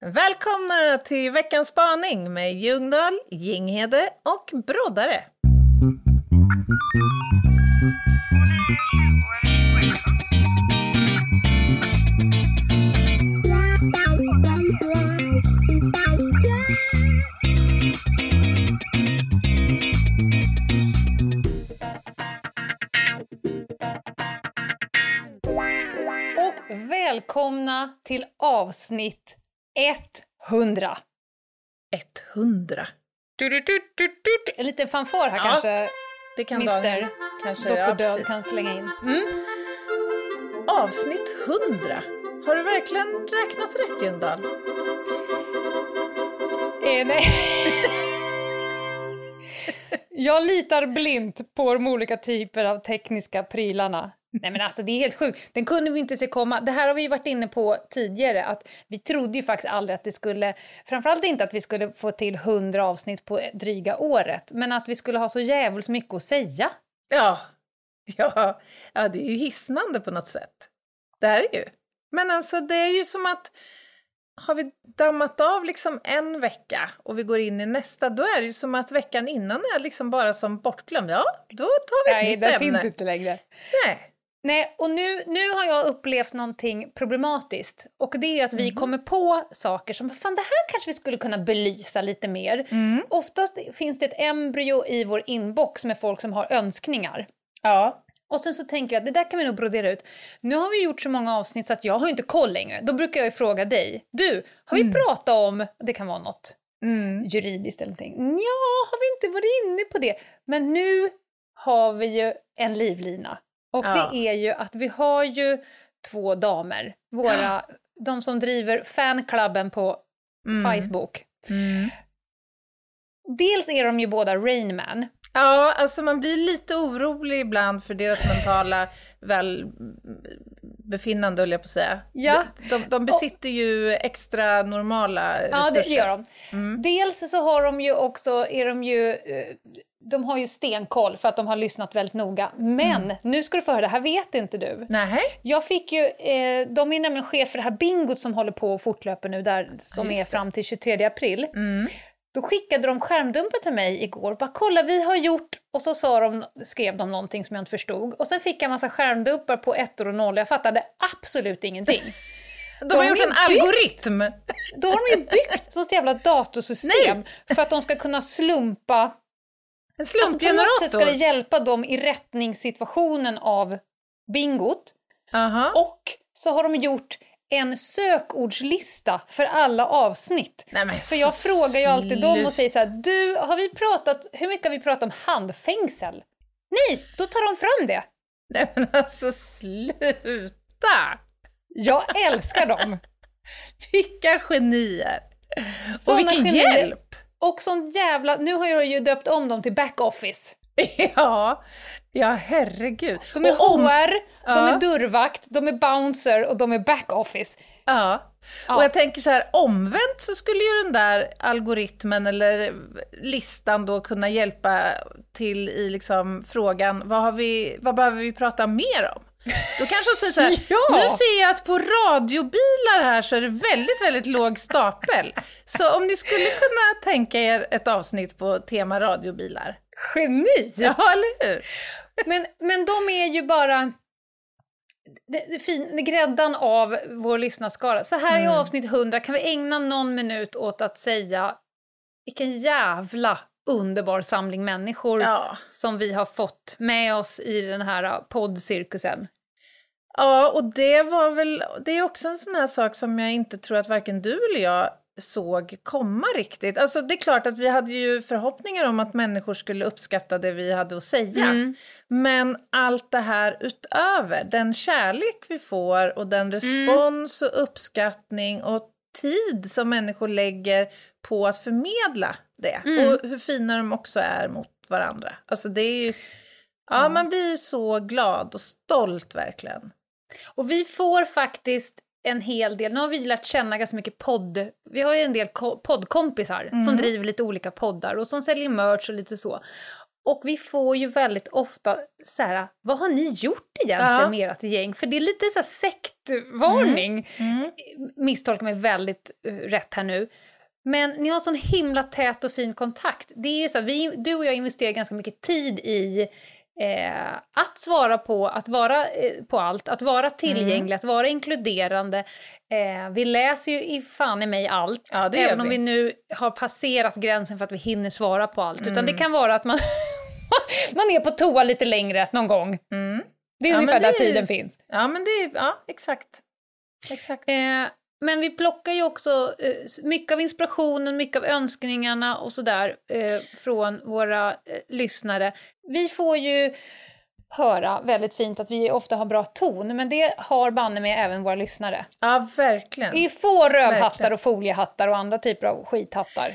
Välkomna till veckans spaning med Ljungdahl, Ginghede och Broddare. Och välkomna till avsnitt 100. 100. Du, du, du, du, du. En liten fanfar här Ja, kanske Det kan Mister Daniel kanske... Dr. ja, Död kan slänga in. Mm. Avsnitt 100. Har du verkligen räknat rätt Ljungdahl? Eh, nej. Jag litar blint på de olika typer av tekniska prylarna. Nej men alltså det är helt sjukt, den kunde vi inte se komma. Det här har vi varit inne på tidigare, att vi trodde ju faktiskt aldrig att det skulle, framförallt inte att vi skulle få till 100 avsnitt på dryga året, men att vi skulle ha så jävligt mycket att säga. Ja. ja. Ja, det är ju hisnande på något sätt. Det här är ju. Men alltså det är ju som att har vi dammat av liksom en vecka och vi går in i nästa, då är det ju som att veckan innan är liksom bara som bortglömd. Ja, då tar vi ett Nej, nytt det ämne. finns inte längre. Nej. Nej, och nu, nu har jag upplevt någonting problematiskt. Och det är att vi Mhm. kommer på saker som, fan det här kanske vi skulle kunna belysa lite mer. Mm. Oftast finns det ett embryo i vår inbox med folk som har önskningar. Ja. Och sen så tänker jag att det där kan vi nog brodera ut. Nu har vi gjort så många avsnitt så att jag har inte koll längre. Då brukar jag ju fråga dig. Du, har vi Mm. pratat om, det kan vara något Mm. juridiskt eller någonting. Ja, har vi inte varit inne på det? Men nu har vi ju en livlina. Och Ja. det är ju att vi har ju två damer, våra, de som driver fanklubben på Mm. Facebook. Mm. Dels är de ju båda Rainman. Ja, alltså man blir lite orolig ibland för deras mentala välbefinnande, höll jag på att säga. Ja. De, de, de besitter ju extra normala Ja, resurser. det gör de. Mm. Dels så har de ju också, är de ju, eh, de har ju stenkoll för att de har lyssnat väldigt noga. Men Mm. nu ska du få höra, det här vet inte du. Nej. Jag fick ju, eh, de är nämligen chef för det här bingot som håller på och fortlöper nu där, som är just det. fram till 23 april. Mm. Då skickade de skärmdumpen till mig igår, bara kolla vi har gjort, och så sa de, skrev de någonting som jag inte förstod. Och sen fick jag en massa skärmdumpar på ettor och nollor, jag fattade absolut ingenting. De, har har gjort en byggt- algoritm. Då har de ju byggt ett jävla datorsystem för att de ska kunna slumpa En Alltså på något slumpgenerator. sätt ska det hjälpa dem i rättningssituationen av bingot. Aha. Och så har de gjort en sökordslista för alla avsnitt. Nej, men För jag frågar ju alltid dem och säger så här, du, har vi pratat, hur mycket har vi pratat om handfängsel? Nej, då tar de fram det. Nej men alltså sluta! Jag älskar dem. Vilka genier! och Såna vilken genier. hjälp! Och sån jävla, nu har jag ju döpt om dem till backoffice. Ja, ja herregud. De är Och om- HR, de Ja. är dörrvakt, de är bouncer och de är backoffice. Ja. Ja. Och jag tänker så här, omvänt så skulle ju den där algoritmen eller listan då kunna hjälpa till i liksom frågan, vad, har vi, vad behöver vi prata mer om? Då kanske de säger så här, Ja. nu ser jag att på radiobilar här så är det väldigt, väldigt låg stapel. Så om ni skulle kunna tänka er ett avsnitt på tema radiobilar. Geni! Ja, eller hur? Men, men de är ju bara det, det fin, gräddan av vår lyssnarskara. Så här i Mm. avsnitt 100 kan vi ägna någon minut åt att säga vilken jävla underbar samling människor Ja. som vi har fått med oss i den här poddcirkusen. Ja, och det var väl, det är också en sån här sak som jag inte tror att varken du eller jag såg komma riktigt. Alltså det är klart att vi hade ju förhoppningar om att människor skulle uppskatta det vi hade att säga. Mm. Men allt det här utöver, den kärlek vi får och den respons och uppskattning och tid som människor lägger på att förmedla det. Mm. Och hur fina de också är mot varandra. Alltså det är ju, ja Ja. man blir ju så glad och stolt verkligen. Och vi får faktiskt en hel del, nu har vi lärt känna ganska mycket podd, vi har ju en del ko- poddkompisar som Mm. driver lite olika poddar och som säljer merch och lite så. Och vi får ju väldigt ofta så här, vad har ni gjort egentligen Ja. med ert gäng? För det är lite så här sektvarning. Mm. Misstolka mig väldigt eh, rätt här nu. Men ni har sån himla tät och fin kontakt. Det är ju så här, vi, du och jag investerar ganska mycket tid i eh, att svara på, att vara eh, på allt, att vara tillgänglig, att vara inkluderande. Eh, vi läser ju i fan i mig allt, Ja, även om vi. nu har passerat gränsen för att vi hinner svara på allt. Utan Mm. det kan vara att man, man är på toa lite längre någon gång. Mm. Det är Ja, ungefär det där är tiden finns. Ja, men det är, ja, exakt. Exakt. Men vi plockar ju också eh, mycket av inspirationen, mycket av önskningarna och sådär eh, från våra eh, lyssnare. Vi får ju höra väldigt fint att vi ofta har bra ton, men det har banne med även våra lyssnare. Ja, verkligen. Vi får rövhattar Verkligen. och foliehattar och andra typer av skithattar.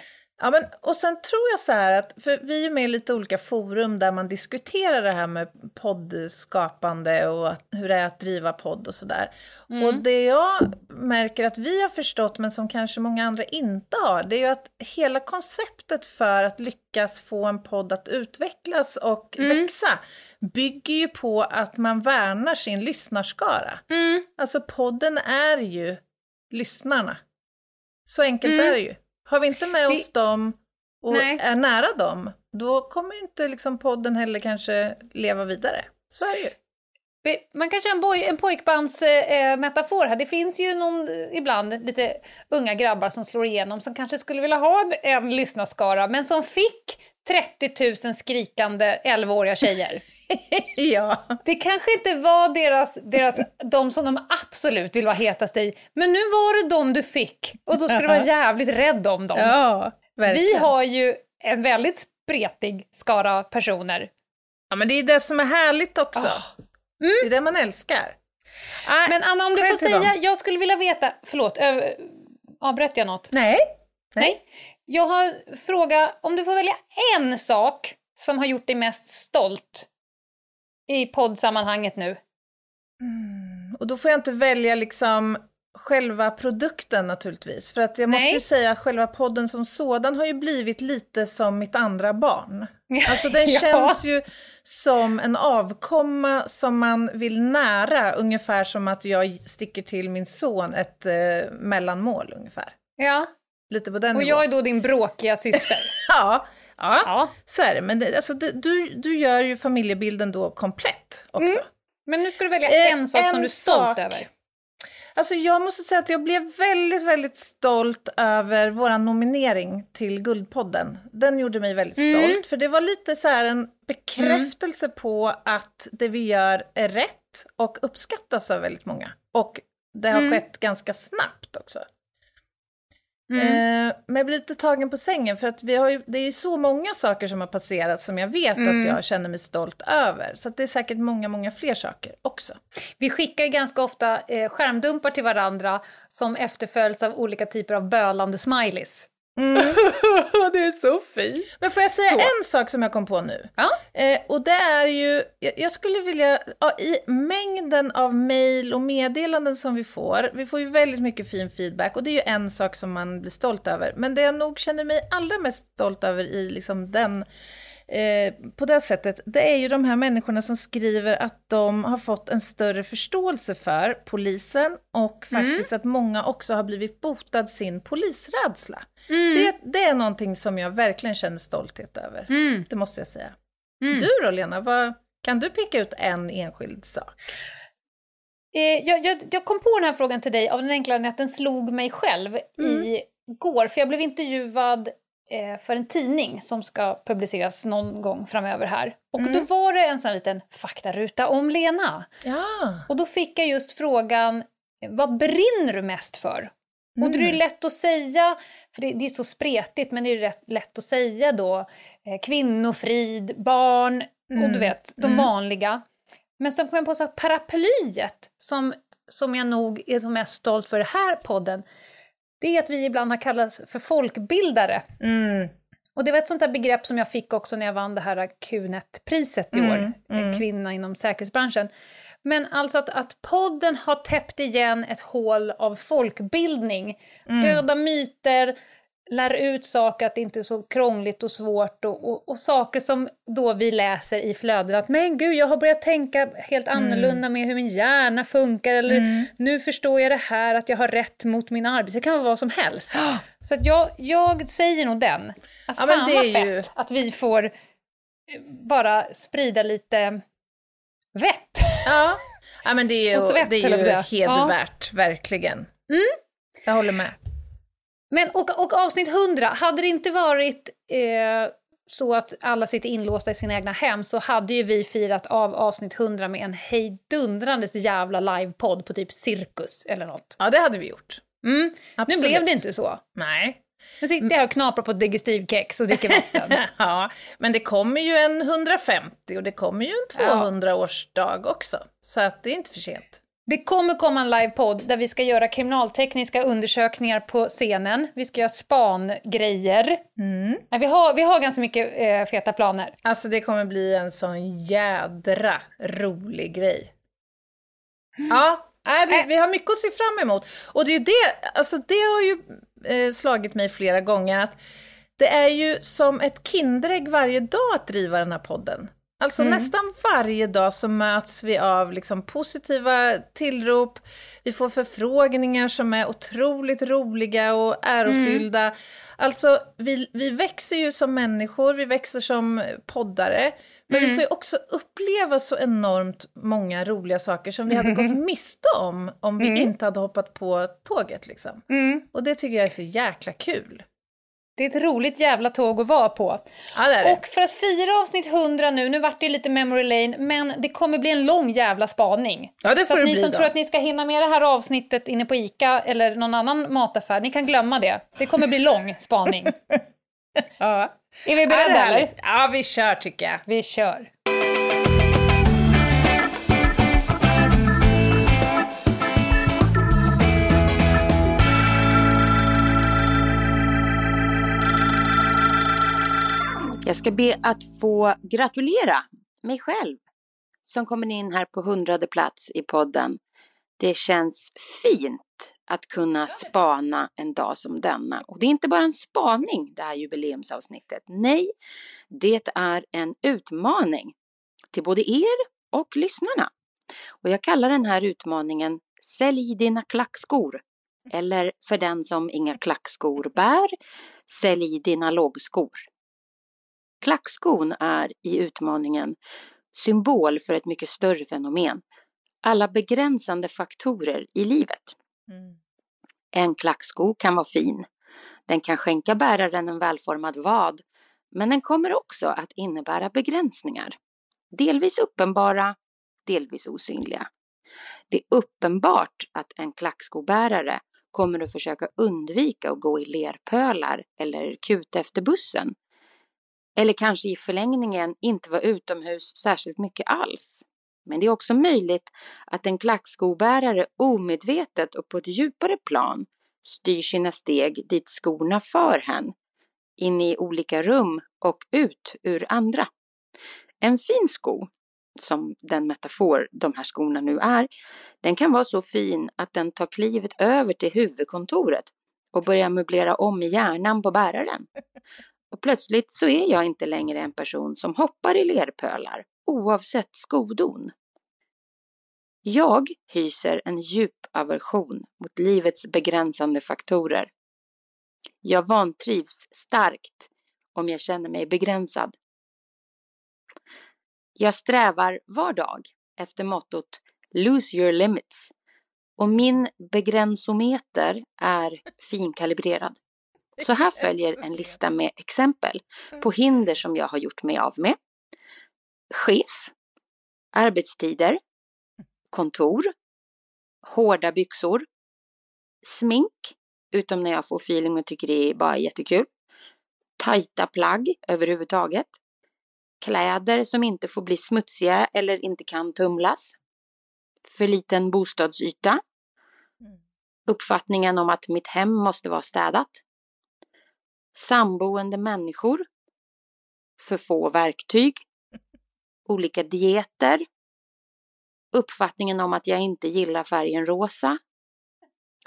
Ja, men, och sen tror jag så här att, för vi är med i lite olika forum där man diskuterar det här med poddskapande och att, hur det är att driva podd och sådär. Mm. Och det jag märker att vi har förstått, men som kanske många andra inte har, det är ju att hela konceptet för att lyckas få en podd att utvecklas och Mm. växa bygger ju på att man värnar sin lyssnarskara. Mm. Alltså podden är ju lyssnarna. Så enkelt Mm. är det ju. Har vi inte med Det- oss dem och Nej. är nära dem, då kommer ju inte liksom podden heller kanske leva vidare. Så är det ju. Man kan köra en, boy, en pojkbandsmetafor eh, metafor här. Det finns ju någon, eh, ibland lite unga grabbar som slår igenom som kanske skulle vilja ha en, en lyssnarskara men som fick 30 000 skrikande 11-åriga tjejer. ja. Det kanske inte var deras, deras, de som de absolut vill vara hetast i, men nu var det de du fick och då ska du vara jävligt rädd om dem. ja, verkligen. Vi har ju en väldigt spretig skara personer. Ja, men det är det som är härligt också. Ah. Det är det man älskar. Nej, Men Anna, om du får säga, dem. jag skulle vilja veta, förlåt, ö, avbröt jag något? nej. Nej. Jag har fråga, om du får välja en sak som har gjort dig mest stolt i poddsammanhanget nu. Mm, och då får jag inte välja liksom själva produkten naturligtvis. För att jag måste Nej. ju säga att själva podden som sådan har ju blivit lite som mitt andra barn. Alltså den Ja. känns ju som en avkomma som man vill nära, ungefär som att jag sticker till min son ett eh, mellanmål ungefär. Ja, Lite på den och nivån. jag är då din bråkiga syster. Ja, ja, Ja. så är det. Men det, alltså, det, du, du gör ju familjebilden då komplett också. Mm. Men nu ska du välja Eh, en sak som en du är stolt sak. över. Alltså jag måste säga att jag blev väldigt, väldigt stolt över vår nominering till Guldpodden. Den gjorde mig väldigt Mm. stolt, för det var lite så en bekräftelse på att det vi gör är rätt och uppskattas av väldigt många. Och det har Mm. skett ganska snabbt också. Mm. Eh, men jag blir lite tagen på sängen för att vi har ju, det är ju så många saker som har passerat som jag vet Mm. att jag känner mig stolt över. Så det är säkert många, många fler saker också. Vi skickar ju ganska ofta eh, skärmdumpar till varandra som efterföljs av olika typer av bölande smileys. det är så fint. Men får jag säga Så. en sak som jag kom på nu? Ja. Eh, och det är ju, jag, jag skulle vilja, ja, i mängden av mejl och meddelanden som vi får, vi får ju väldigt mycket fin feedback och det är ju en sak som man blir stolt över. Men det jag nog känner mig allra mest stolt över i liksom den, eh, på det sättet, det är ju de här människorna som skriver att de har fått en större förståelse för polisen och Mm. faktiskt att många också har blivit botad sin polisrädsla. Mm. Det, det är någonting som jag verkligen känner stolthet över. Mm. Det måste jag säga. Mm. Du då Lena, vad, kan du peka ut en enskild sak? Eh, jag, jag, jag kom på den här frågan till dig av den enkla att den slog mig själv Mm. i går. För jag blev intervjuad för en tidning som ska publiceras någon gång framöver här. Och Mm. då var det en sån liten faktaruta om Lena. Ja. Och då fick jag just frågan, eh, vad brinner du mest för? Och det är Mm. lätt att säga, för det, det är så spretigt, men det är rätt lätt att säga då eh, kvinnofrid, barn och Mm. du vet, de Mm. vanliga. Men så kom jag på så paraplyet som, som jag nog är som mest stolt för i den här podden, det är att vi ibland har kallats för folkbildare. Mm. Och det var ett sånt där begrepp som jag fick också när jag vann det här Q-net-priset i Mm, år, mm. kvinna inom säkerhetsbranschen. Men alltså att, att podden har täppt igen ett hål av folkbildning. Mm. Döda myter, lär ut saker, att det inte är så krångligt och svårt och, och, och saker som då vi läser i flödet att men gud, jag har börjat tänka helt Mm. annorlunda med hur min hjärna funkar eller Mm. nu förstår jag det här att jag har rätt mot min arbets... Det kan vara vad som helst. Så att jag, jag säger nog den. Att Ja, men fan det vad är fett ju- att vi får eh, bara sprida lite vett. Ja. ja, men det är ju, det är ju hedervärt, verkligen. Mm. Jag håller med. Men och, och avsnitt 100, hade det inte varit eh, så att alla sitter inlåsta i sina egna hem så hade ju vi firat av avsnitt 100 med en hejdundrandes jävla livepodd på typ cirkus eller något. Ja, det hade vi gjort. Mm. Nu blev det inte så. Nej. Nu sitter jag här och knaprar på ett digestivkex och dricker vatten. ja, men det kommer ju en 150 och det kommer ju en 200-årsdag också. Så att det är inte för sent. Det kommer komma en livepodd där vi ska göra kriminaltekniska undersökningar på scenen. Vi ska göra spangrejer. Mm. Nej, Vi har, vi har ganska mycket eh, feta planer. Alltså det kommer bli en sån jädra rolig grej. Ja, nej, det, Äh. vi har mycket att se fram emot. Och det är det, alltså det har ju eh, slagit mig flera gånger att det är ju som ett Kinderägg varje dag att driva den här podden. Alltså Mm. nästan varje dag så möts vi av liksom positiva tillrop, vi får förfrågningar som är otroligt roliga och ärofyllda. Alltså vi, vi växer ju som människor, vi växer som poddare, men vi Mm. får ju också uppleva så enormt många roliga saker som vi hade gått miste om om vi Mm. inte hade hoppat på tåget liksom. Mm. Och det tycker jag är så jäkla kul. Det är ett roligt jävla tåg att vara på. Ja, det det. Och för att fira avsnitt 100 nu, nu vart det lite memory lane, men det kommer bli en lång jävla spaning. ja, det Så får att det ni bli som då. tror att ni ska hinna med det här avsnittet inne på ICA eller någon annan mataffär, ni kan glömma det. Det kommer bli lång spaning. Ja. Är vi beredda eller? Ja, vi kör tycker jag. Vi kör. Jag ska be att få gratulera mig själv som kommer in här på hundrade plats i podden. Det känns fint att kunna spana en dag som denna. Och det är inte bara en spaning det här jubileumsavsnittet. Nej, det är en utmaning till både er och lyssnarna. Och jag kallar den här utmaningen Sälj dina klackskor. Eller för den som inga klackskor bär, sälj dina lågskor. Klackskon är i utmaningen symbol för ett mycket större fenomen. Alla begränsande faktorer i livet. Mm. En klacksko kan vara fin. Den kan skänka bäraren en välformad vad, men den kommer också att innebära begränsningar. Delvis uppenbara, delvis osynliga. Det är uppenbart att en klackskobärare kommer att försöka undvika att gå i lerpölar eller kuta efter bussen. Eller kanske i förlängningen inte vara utomhus särskilt mycket alls. Men det är också möjligt att en klackskobärare omedvetet och på ett djupare plan styr sina steg dit skorna för hen. In i olika rum och ut ur andra. En fin sko, som den metafor de här skorna nu är, den kan vara så fin att den tar klivet över till huvudkontoret och börjar möblera om i hjärnan på bäraren. Och plötsligt så är jag inte längre en person som hoppar i lerpölar, oavsett skodon. Jag hyser en djup aversion mot livets begränsande faktorer. Jag vantrivs starkt om jag känner mig begränsad. Jag strävar var dag efter mottot Lose your limits och min begränsometer är finkalibrerad. Så här följer en lista med exempel på hinder som jag har gjort mig av med. Chef, arbetstider, kontor, hårda byxor, smink, utom när jag får feeling och tycker det är bara jättekul, tajta plagg överhuvudtaget, kläder som inte får bli smutsiga eller inte kan tumlas, för liten bostadsyta, uppfattningen om att mitt hem måste vara städat, samboende människor, för få verktyg, olika dieter, uppfattningen om att jag inte gillar färgen rosa,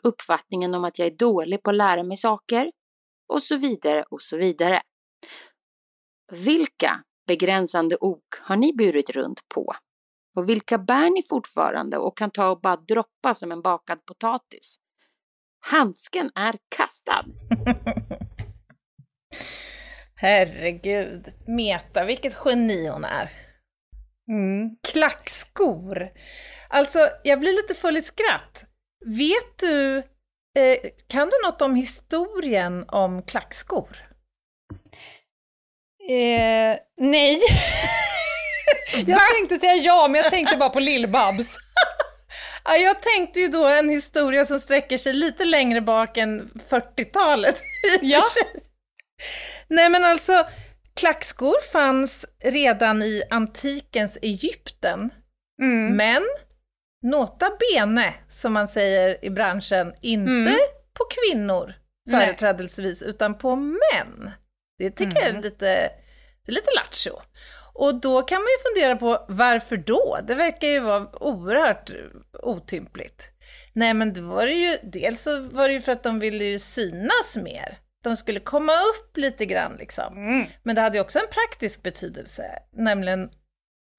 uppfattningen om att jag är dålig på att lära mig saker, och så vidare och så vidare. Vilka begränsande ok har ni burit runt på? Och vilka bär ni fortfarande och kan ta och bara droppa som en bakad potatis? Handsken är kastad. Herregud, Meta, vilket geni hon är. Mm. Klackskor. Alltså, jag blir lite full i skratt. Vet du, eh, kan du något om historien om klackskor? Eh, nej. jag tänkte säga ja, men jag tänkte bara på Lill-Babs. Ja, jag tänkte ju då en historia som sträcker sig lite längre bak än 40-talet. Ja. Nej men alltså, klackskor fanns redan i antikens Egypten. Mm. Men, nota bene, som man säger i branschen, inte Mm. på kvinnor Nej. företrädelsevis, utan på män. Det tycker jag är Mm. lite, det är lite lattjo. Och då kan man ju fundera på varför då? Det verkar ju vara oerhört otympligt. Nej men det var det ju, dels så var det ju för att de ville ju synas mer. De skulle komma upp lite grann liksom. Mm. Men det hade ju också en praktisk betydelse, nämligen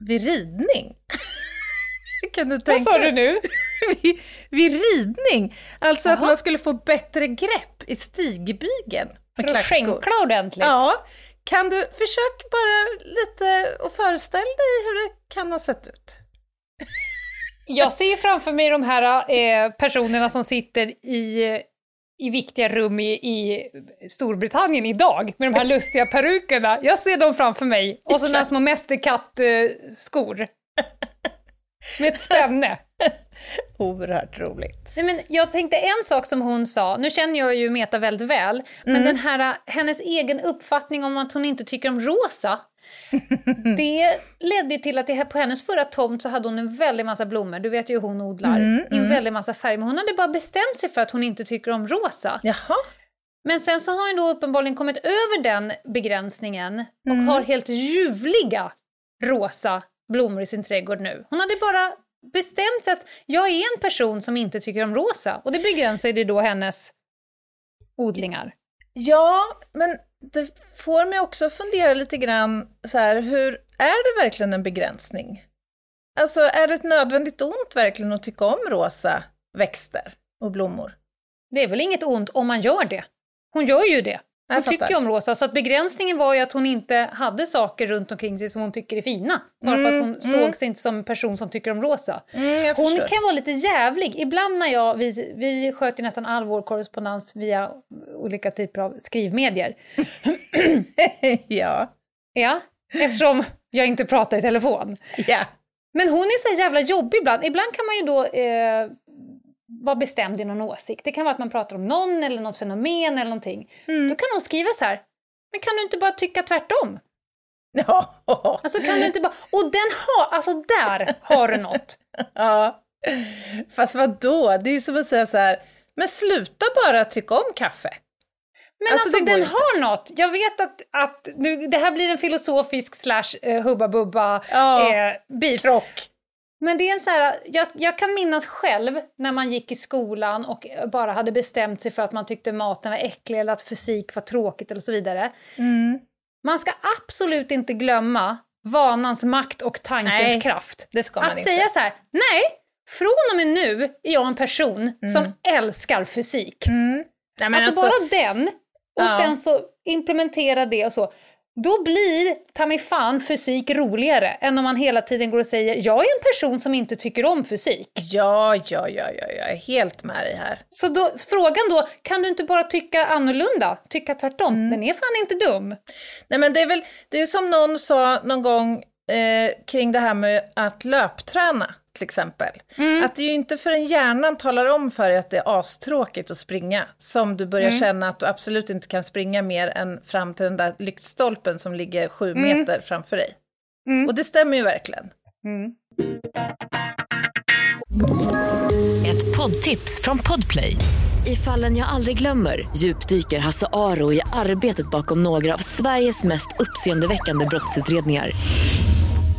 vid ridning. kan du Vad tänka sa du nu? vid, vid ridning. Alltså att Jaha. man skulle få bättre grepp i stigbygeln För att skänkla ordentligt? Ja, kan du försöka bara lite och föreställ dig hur det kan ha sett ut? Jag ser framför mig de här eh, personerna som sitter i, i viktiga rum i, i Storbritannien idag med de här lustiga perukerna. Jag ser dem framför mig. Och så några små mästerkattskor. Med ett spänne. Oerhört roligt. Nej, men jag tänkte en sak som hon sa, nu känner jag ju Meta väldigt väl, men Mm. den här, hennes egen uppfattning om att hon inte tycker om rosa, det ledde ju till att det här, på hennes förra tomt så hade hon en väldig massa blommor, du vet ju hur hon odlar, Mm, i en mm. väldig massa färger, men hon hade bara bestämt sig för att hon inte tycker om rosa. Jaha. Men sen så har hon då uppenbarligen kommit över den begränsningen och Mm. har helt ljuvliga rosa blommor i sin trädgård nu. Hon hade bara bestämt sig att jag är en person som inte tycker om rosa och det begränsar ju då hennes odlingar. Ja, men det får mig också fundera lite grann så här, hur är det verkligen en begränsning? Alltså, är det ett nödvändigt ont verkligen att tycka om rosa växter och blommor? Det är väl inget ont om man gör det. Hon gör ju det. Hon tycker ju om rosa, så att begränsningen var ju att hon inte hade saker runt omkring sig som hon tycker är fina. Bara för att hon Mm, såg mm. sig inte som en person som tycker om rosa. Mm, Hon förstår. kan vara lite jävlig. Ibland när jag, vi, vi sköter nästan all vår korrespondens via olika typer av skrivmedier. ja. Ja, eftersom jag inte pratar i telefon. ja. Men hon är så jävla jobbig ibland. Ibland kan man ju då eh, vara bestämd i någon åsikt. Det kan vara att man pratar om någon eller något fenomen eller någonting. Mm. Då kan hon skriva så här. Men kan du inte bara tycka tvärtom? Ja. Alltså kan du inte bara... Och den har... Alltså där har du något. ja. Fast vad då? Det är ju som att säga så här, men sluta bara tycka om kaffe. Men Alltså, alltså, den inte. har något. Jag vet att, att nu, det här blir en filosofisk slash eh, hubba bubba Ja. eh, beef. Krock. Men det är en så här, jag, jag kan minnas själv när man gick i skolan och bara hade bestämt sig för att man tyckte maten var äcklig eller att fysik var tråkigt eller så vidare. Mm. Man ska absolut inte glömma vanans makt och tankens Nej, kraft. Att inte. säga så här, nej, från och med nu är jag en person som Mm. älskar fysik. Mm. Nej, men alltså, bara den, och Ja. sen så implementera det och så. Då blir ta mig fan fysik roligare än om man hela tiden går och säger jag är en person som inte tycker om fysik. Ja, ja, ja, ja, jag är helt med dig här. Så då, frågan då, kan du inte bara tycka annorlunda? Tycka tvärtom? Mm. Den är fan inte dum. Nej men det är väl, det är som någon sa någon gång eh, kring det här med att löpträna till exempel. Mm. Att det är ju inte förrän hjärnan talar om för dig att det är astråkigt att springa som du börjar Mm. känna att du absolut inte kan springa mer än fram till den där lyktstolpen som ligger sju Mm. meter framför dig. Mm. Och det stämmer ju verkligen. Mm. Ett poddtips från Podplay. I fallen jag aldrig glömmer djupdyker Hasse Aro i arbetet bakom några av Sveriges mest uppseendeväckande brottsutredningar.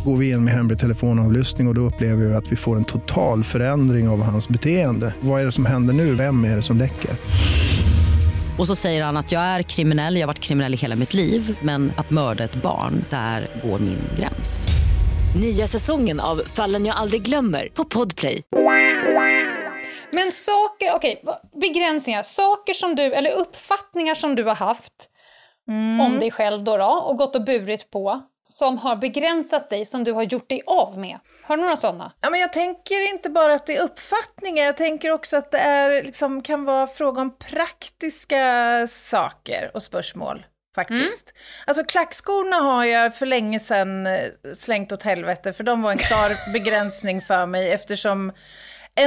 Går vi in med hemlig telefonavlyssning och, och då upplever vi att vi får en total förändring av hans beteende. Vad är det som händer nu? Vem är det som läcker? Och så säger han att jag är kriminell, jag har varit kriminell i hela mitt liv men att mörda ett barn, där går min gräns. Nya säsongen av Fallen jag aldrig glömmer på Podplay. Men saker, okej, begränsningar. Saker som du, eller uppfattningar som du har haft om dig själv då, då och gått och burit på som har begränsat dig, som du har gjort dig av med. Har du några sådana? Ja, men jag tänker inte bara att det är uppfattningar, jag tänker också att det är, liksom, kan vara fråga om praktiska saker och spörsmål. Faktiskt. Alltså klackskorna har jag för länge sedan eh, slängt åt helvete, för de var en klar begränsning för mig eftersom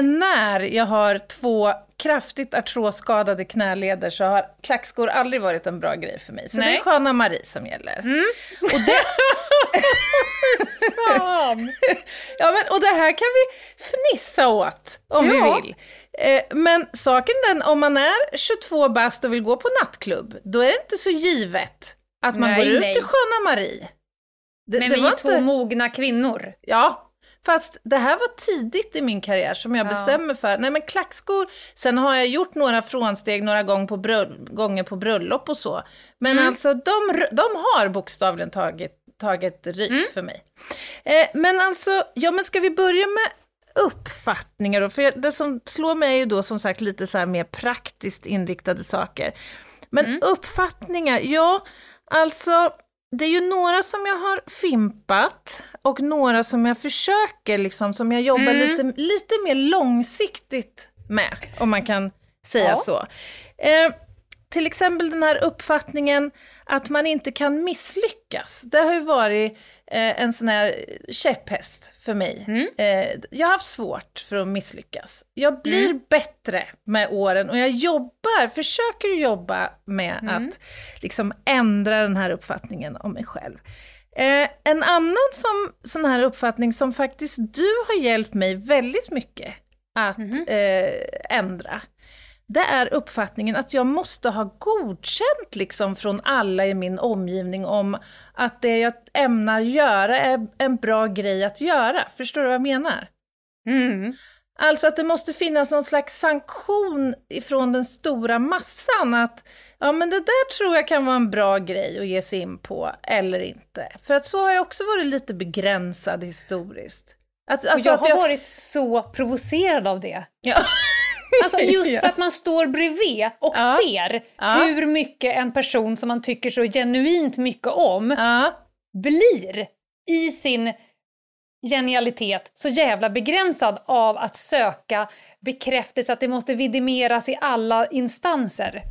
när jag har två kraftigt artrosskadade knäleder så har klackskor aldrig varit en bra grej för mig. Så det Nej. är Sköna Marie som gäller. Och det, Ja, men, och det här kan vi fnissa åt om Ja. vi vill. Eh, men saken den, om man är 22 bast och vill gå på nattklubb, då är det inte så givet att man Nej, går ut nej. till Sköna Marie. Det, Men det vi är två inte- mogna kvinnor. Ja, fast det här var tidigt i min karriär som jag Ja. bestämmer för. Nej men klackskor, sen har jag gjort några frånsteg några gånger på, gånger på bröllop och så. Men Mm. alltså de, de har bokstavligen tagit, tagit rykt Mm. för mig. Eh, men alltså, ja men ska vi börja med uppfattningar då? För jag, det som slår mig är ju då som sagt lite så här mer praktiskt inriktade saker. Men Mm. uppfattningar, ja, alltså det är ju några som jag har fimpat och några som jag försöker, liksom, som jag jobbar Mm. lite, lite mer långsiktigt med, om man kan säga Ja. så. Eh, till exempel den här uppfattningen att man inte kan misslyckas. Det har ju varit eh, en sån här käpphäst för mig. Mm. Eh, jag har haft svårt för att misslyckas. Jag blir bättre med åren och jag jobbar, försöker jobba med Mm. att liksom ändra den här uppfattningen om mig själv. Eh, en annan som, sån här uppfattning som faktiskt du har hjälpt mig väldigt mycket att Mhm. eh, ändra, det är uppfattningen att jag måste ha godkänt liksom från alla i min omgivning om att det jag ämnar göra är en bra grej att göra. Förstår du vad jag menar? Mm. Alltså att det måste finnas någon slags sanktion ifrån den stora massan att ja men det där tror jag kan vara en bra grej att ge sig in på eller inte. För att så har jag också varit lite begränsad historiskt. Att, alltså jag har jag, varit så provocerad av det. Ja. Alltså just Ja. för att man står bredvid och Ja. ser Ja. hur mycket en person som man tycker så genuint mycket om blir i sin genialitet så jävla begränsad av att söka bekräftelse, att det måste vidimeras i alla instanser.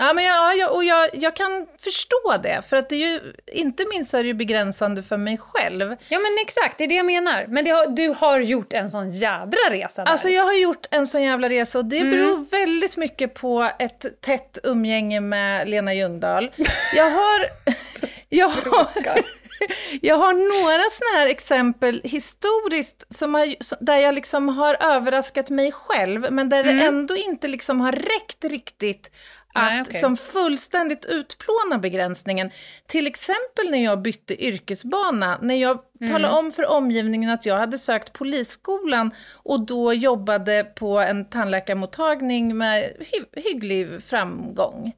Ja. Ja, men jag, jag, och jag, jag kan förstå det, för att det är ju, inte minst är det ju begränsande för mig själv. Ja men exakt, det är det jag menar. Men har, du har gjort en sån jädra resa där. Alltså jag har gjort en sån jävla resa och det Mm. beror väldigt mycket på ett tätt umgänge med Lena Ljungdahl. Jag har, jag har, jag har några såna här exempel historiskt som har, där jag liksom har överraskat mig själv, men där det ändå inte liksom har räckt riktigt att Nej, okej. som fullständigt utplåna begränsningen. Till exempel när jag bytte yrkesbana, när jag Mm. talade om för omgivningen att jag hade sökt polisskolan och då jobbade på en tandläkarmottagning med hy- hygglig framgång.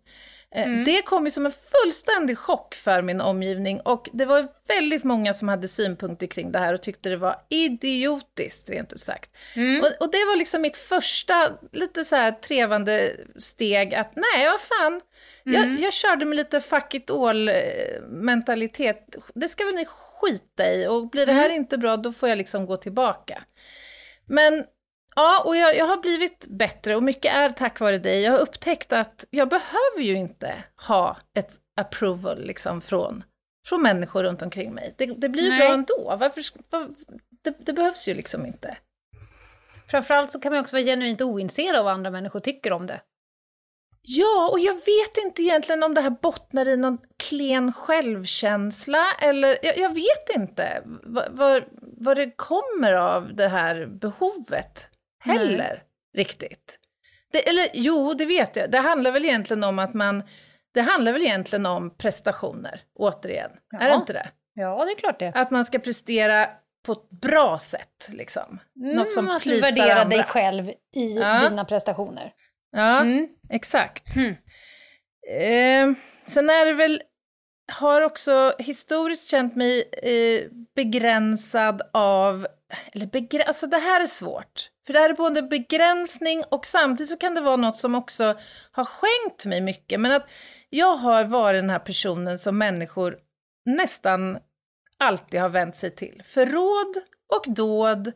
Eh, Mm. Det kom ju som en fullständig chock för min omgivning och det var väldigt många som hade synpunkter kring det här och tyckte det var idiotiskt, rent ut sagt. Mm. Och, och det var liksom mitt första lite så här trevande steg att nej, vad fan, jag, jag körde med lite fuck it all mentalitet. Det ska väl ni skita i och blir det här inte bra då får jag liksom gå tillbaka. Men ja, och jag, jag har blivit bättre och mycket är tack vare dig. Jag har upptäckt att jag behöver ju inte ha ett approval liksom från, från människor runt omkring mig. Det, det blir ju bra ändå. Varför, var, det, det behövs ju liksom inte. Framförallt så kan man också vara genuint ointresserad av vad andra människor tycker om det. Ja, och jag vet inte egentligen om det här bottnar i någon klen självkänsla eller jag, jag vet inte vad det kommer av det här behovet heller riktigt. Det, eller jo, det vet jag. Det handlar väl egentligen om att man, det handlar väl egentligen om prestationer, återigen. Är det Ja. inte det? Ja, det är klart det. Att man ska prestera på ett bra sätt, liksom. Något som Mm, att plisar värderar andra. dig själv i Ja. dina prestationer. Ja, Mm. exakt. Mm. Eh, sen är det väl, har också historiskt känt mig eh, begränsad av, eller begr- alltså det här är svårt. För det här är både begränsning och samtidigt så kan det vara något som också har skänkt mig mycket. Men att jag har varit den här personen som människor nästan alltid har vänt sig till. För råd och dåd,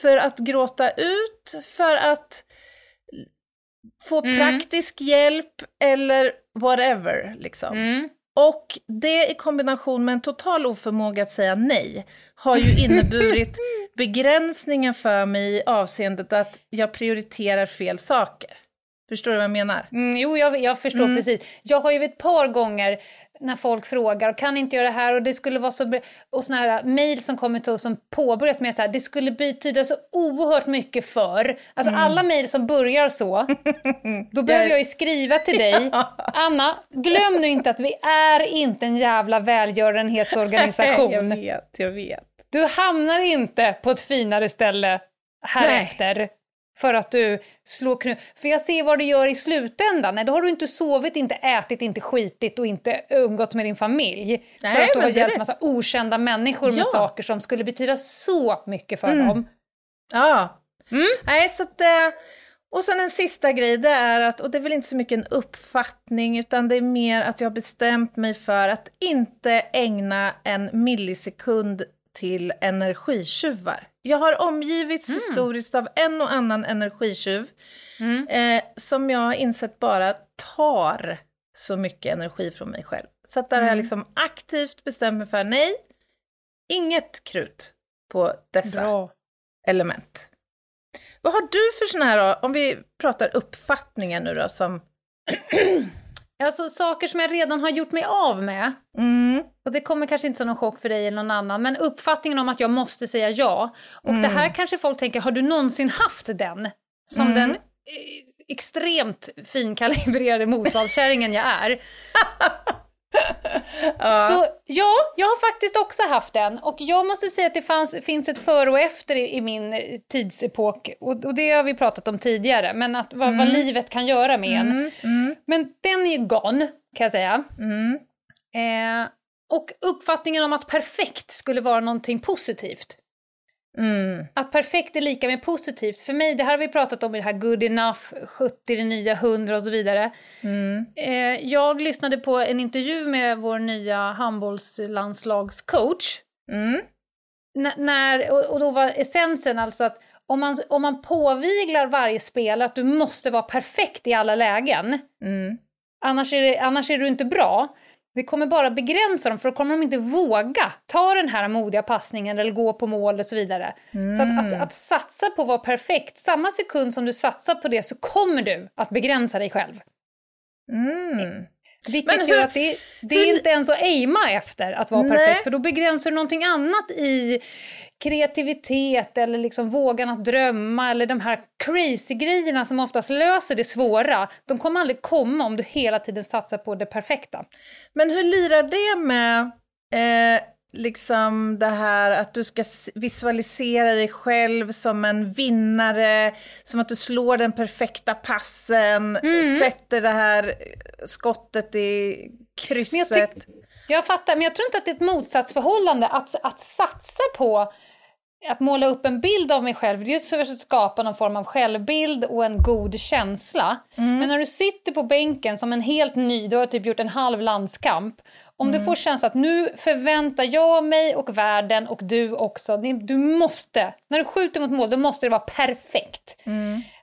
för att gråta ut, för att få Mm. praktisk hjälp eller whatever. Liksom. Mm. Och det i kombination med en total oförmåga att säga nej har ju inneburit begränsningar för mig i avseendet att jag prioriterar fel saker. Förstår du vad jag menar? Mm, jo, jag, jag förstår Mm. precis. Jag har ju ett par gånger när folk frågar, kan inte göra det här och det skulle vara så... bra", Och såna här mejl som kommer till oss som påbörjas med så här, det skulle betyda så oerhört mycket för... Alltså Mm. alla mejl som börjar så, då behöver jag ju skriva till dig. Anna, glöm nu inte att vi är inte en jävla välgörenhetsorganisation. jag vet, jag vet. Du hamnar inte på ett finare ställe härefter för att du slår knut. För jag ser vad du gör i slutändan. Nej, då har du inte sovit, inte ätit, inte skitit och inte umgåtts med din familj. Nej, för att du har hjälpt rätt. massa okända människor med Ja. saker som skulle betyda så mycket för Mm. dem. Ja. Mm. Nej, så att, eh, och sen en sista grej, det är att, och det är väl inte så mycket en uppfattning, utan det är mer att jag har bestämt mig för att inte ägna en millisekund till energitjuvar. Jag har omgivits historiskt av en och annan energitjuv Mm. eh, som jag har insett bara tar så mycket energi från mig själv. Så att där har jag Mm. liksom aktivt bestämt mig för nej, inget krut på dessa Bra. element. Vad har du för sådana här, om vi pratar uppfattningar nu då, som... Alltså saker som jag redan har gjort mig av med. Mm, Och det kommer kanske inte som någon chock för dig eller någon annan, men uppfattningen om att jag måste säga ja. Och det här kanske folk tänker, har du någonsin haft den? Som Mm. den eh, extremt finkalibrerade motvallskärringen jag är. ja. Så ja, jag har faktiskt också haft den. Och jag måste säga att det fanns, finns ett före och efter i, i min tidsepok. Och, och det har vi pratat om tidigare, men att, vad, vad livet kan göra med en. mm, mm, Men den är ju gone, kan jag säga. mm, Eh, och uppfattningen om att perfekt skulle vara någonting positivt. Mm, Att perfekt är lika med positivt. För mig, det här har vi pratat om i det här good enough, 70 det nya 100 och så vidare. mm, Eh, jag lyssnade på en intervju med vår nya handbollslandslagscoach. mm, när, och, och då var essensen alltså att om man, om man påviglar varje spelare att du måste vara perfekt i alla lägen, mm. annars är, det, annars är du inte bra. Det kommer bara begränsa dem för då kommer de inte våga ta den här modiga passningen eller gå på mål och så vidare. Så att, att, att satsa på att vara perfekt, samma sekund som du satsar på det så kommer du att begränsa dig själv. Mm. Vilket Men gör hur- att det, det hur- är inte ens att aima efter att vara Nej. perfekt, för då begränsar du någonting annat i kreativitet eller liksom vågan att drömma eller de här crazy-grejerna som oftast löser det svåra. De kommer aldrig komma om du hela tiden satsar på det perfekta. Men hur lirar det med eh, liksom det här att du ska visualisera dig själv som en vinnare, som att du slår den perfekta passen, Mm. sätter det här skottet i krysset. Jag fattar, men jag tror inte att det är ett motsatsförhållande att, att satsa på att måla upp en bild av mig själv, det är så att skapa någon form av självbild och en god känsla. Men när du sitter på bänken som en helt ny, du har typ gjort en halv landskamp, om du får känslan att nu förväntar jag mig och världen och du också, du måste, när du skjuter mot mål, då måste det vara perfekt.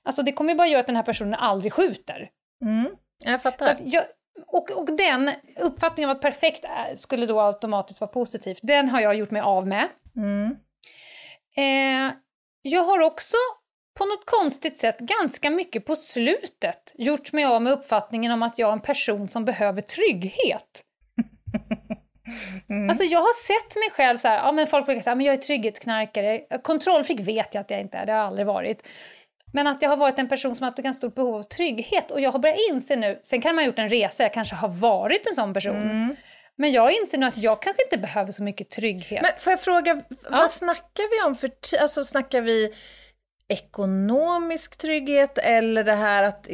Alltså det kommer ju bara göra att den här personen aldrig skjuter. Mm. Jag fattar. Jag, och, och den uppfattningen av att perfekt är, skulle då automatiskt vara positivt, den har jag gjort mig av med. Mm. Eh, jag har också på något konstigt sätt ganska mycket på slutet gjort mig av med uppfattningen om att jag är en person som behöver trygghet. Alltså jag har sett mig själv så här, ja men folk brukar säga, men jag är trygghetsknarkare, kontrollfreak vet jag att jag inte är, det har jag aldrig varit. Men att jag har varit en person som har haft ett ganska stort behov av trygghet och jag har börjat inse nu, sen kan man ha gjort en resa, jag kanske har varit en sån person. Men jag inser nu att jag kanske inte behöver så mycket trygghet. Men får jag fråga, vad snackar vi om för Alltså snackar vi ekonomisk trygghet eller det här att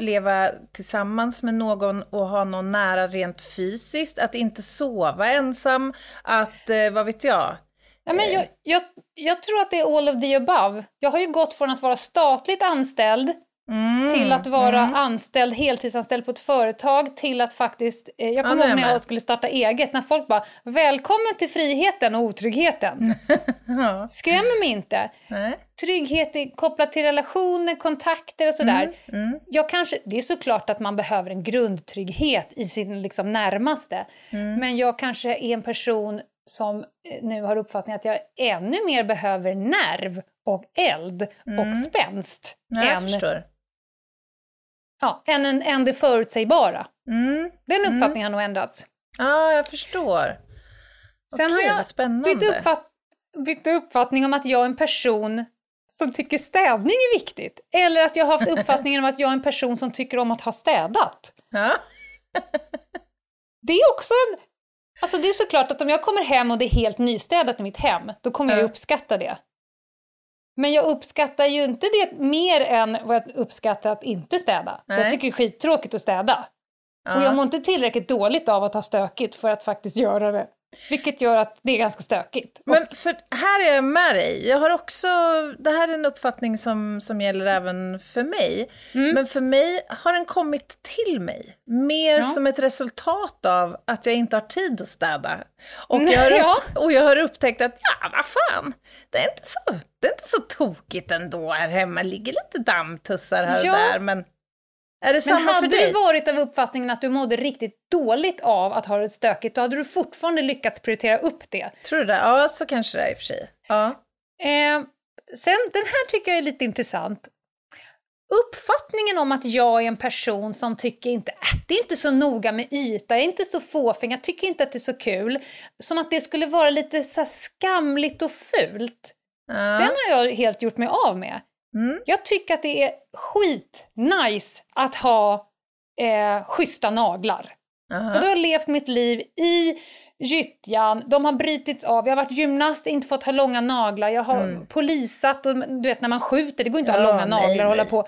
leva tillsammans med någon och ha någon nära rent fysiskt, att inte sova ensam, att, eh, vad vet jag? Ja, men jag, jag, jag tror att det är all of the above. Jag har ju gått från att vara statligt anställd Mm, till att vara mm. anställd, heltidsanställd på ett företag till att faktiskt, eh, jag Ja, kommer är ihåg när jag skulle starta eget, när folk bara “välkommen till friheten och otryggheten”. Ja, Skrämmer mig inte. nej. Trygghet är kopplat till relationer, kontakter och sådär. Mm, Jag kanske, det är såklart att man behöver en grundtrygghet i sin liksom närmaste. mm. Men jag kanske är en person som eh, nu har uppfattningen att jag ännu mer behöver nerv och eld Mm. och spänst Ja, än, förstår. Ja, än, än, än det förutsägbara. Mm. Den Mm. uppfattningen har nog ändrats. Ja, jag förstår. Sen Okej, har jag spännande. bytt, uppfatt, bytt uppfattning om att jag är en person som tycker städning är viktigt. Eller att jag har haft uppfattningen om att jag är en person som tycker om att ha städat. Ja. Det är också en... Alltså det är såklart att om jag kommer hem och det är helt nystädat i mitt hem, då kommer jag Ja. uppskatta det. Men jag uppskattar ju inte det mer än vad jag uppskattar att inte städa. Jag tycker det är skittråkigt att städa. Ja. Och jag mår inte tillräckligt dåligt av att ha stökigt för att faktiskt göra det. Vilket gör att det är ganska stökigt. Men för här är jag med dig. Jag har också, det här är en uppfattning som, som gäller även för mig. Mm. Men för mig har den kommit till mig. Mer Ja. som ett resultat av att jag inte har tid att städa. Och, jag, har ja. upp, och jag har upptäckt att, ja vad fan, det är inte så, det är inte så tokigt ändå här hemma. Det ligger lite dammtussar här Ja. och där, men är det Men samma för hade dig? du varit av uppfattningen att du mådde riktigt dåligt av att ha det stökigt, då hade du fortfarande lyckats prioritera upp det. Tror du det? Ja, så kanske det är i och för sig. Ja. Eh, sen, den här tycker jag är lite intressant. Uppfattningen om att jag är en person som tycker inte, äh, det är inte så noga med yta, jag är inte så fåfäng, jag tycker inte att det är så kul. Som att det skulle vara lite så skamligt och fult. Ja. Den har jag helt gjort mig av med. Mm. Jag tycker att det är skit nice att ha eh, schyssta naglar. Aha. För då har jag levt mitt liv i gyttjan, de har brutits av, jag har varit gymnast, inte fått ha långa naglar, jag har Mm. polisat och du vet när man skjuter, det går inte att ha Ja, långa nej, naglar och hålla på.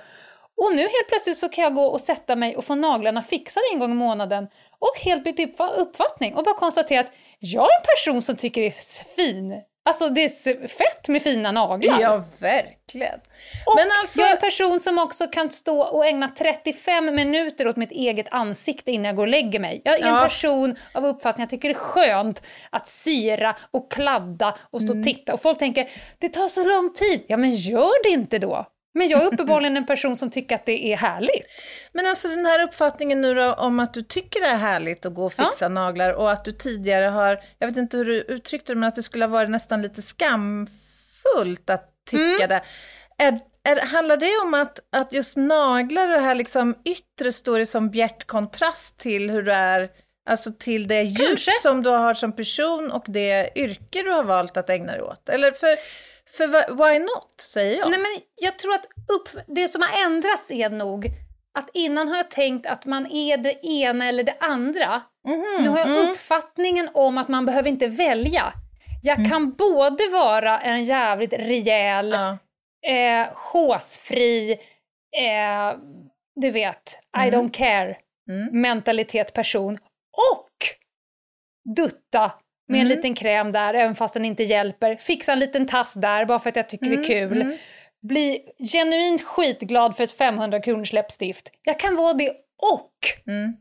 Och nu helt plötsligt så kan jag gå och sätta mig och få naglarna fixade en gång i månaden och helt bytt uppfa- uppfattning och bara konstatera att jag är en person som tycker det är fin. Alltså det är fett med fina naglar. Ja, verkligen. Och Men alltså- jag är en person som också kan stå och ägna 35 minuter åt mitt eget ansikte innan jag går och lägger mig. Jag är en Ja. person av uppfattning, jag tycker det är skönt att syra och kladda och stå och titta. Och folk tänker, det tar så lång tid. Ja men gör det inte då. Men jag är uppenbarligen en person som tycker att det är härligt. Men alltså den här uppfattningen nu då om att du tycker det är härligt att gå och fixa naglar och att du tidigare har, jag vet inte hur du uttryckte det, men att det skulle ha varit nästan lite skamfullt att tycka Mm. det. Är, är, handlar det om att, att just naglar och det här liksom yttre står i som bjärt kontrast till hur du är, alltså till det djup som du har som person och det yrke du har valt att ägna dig åt? Eller för, för why not, säger jag. Nej, men jag tror att upp, det som har ändrats är nog att innan har jag tänkt att man är det ena eller det andra. Mhm, Nu har jag mm. uppfattningen om att man behöver inte välja. Jag kan både vara en jävligt rejäl, Ja. eh, chosefri, eh, du vet, I Mm. don't care Mm. mentalitet person och dutta med en Mm. liten kräm där, även fast den inte hjälper. Fixa en liten tass där, bara för att jag tycker det är kul. mm. Bli genuint skitglad för ett 500 kronors läppstift. Jag kan vara det och Mm.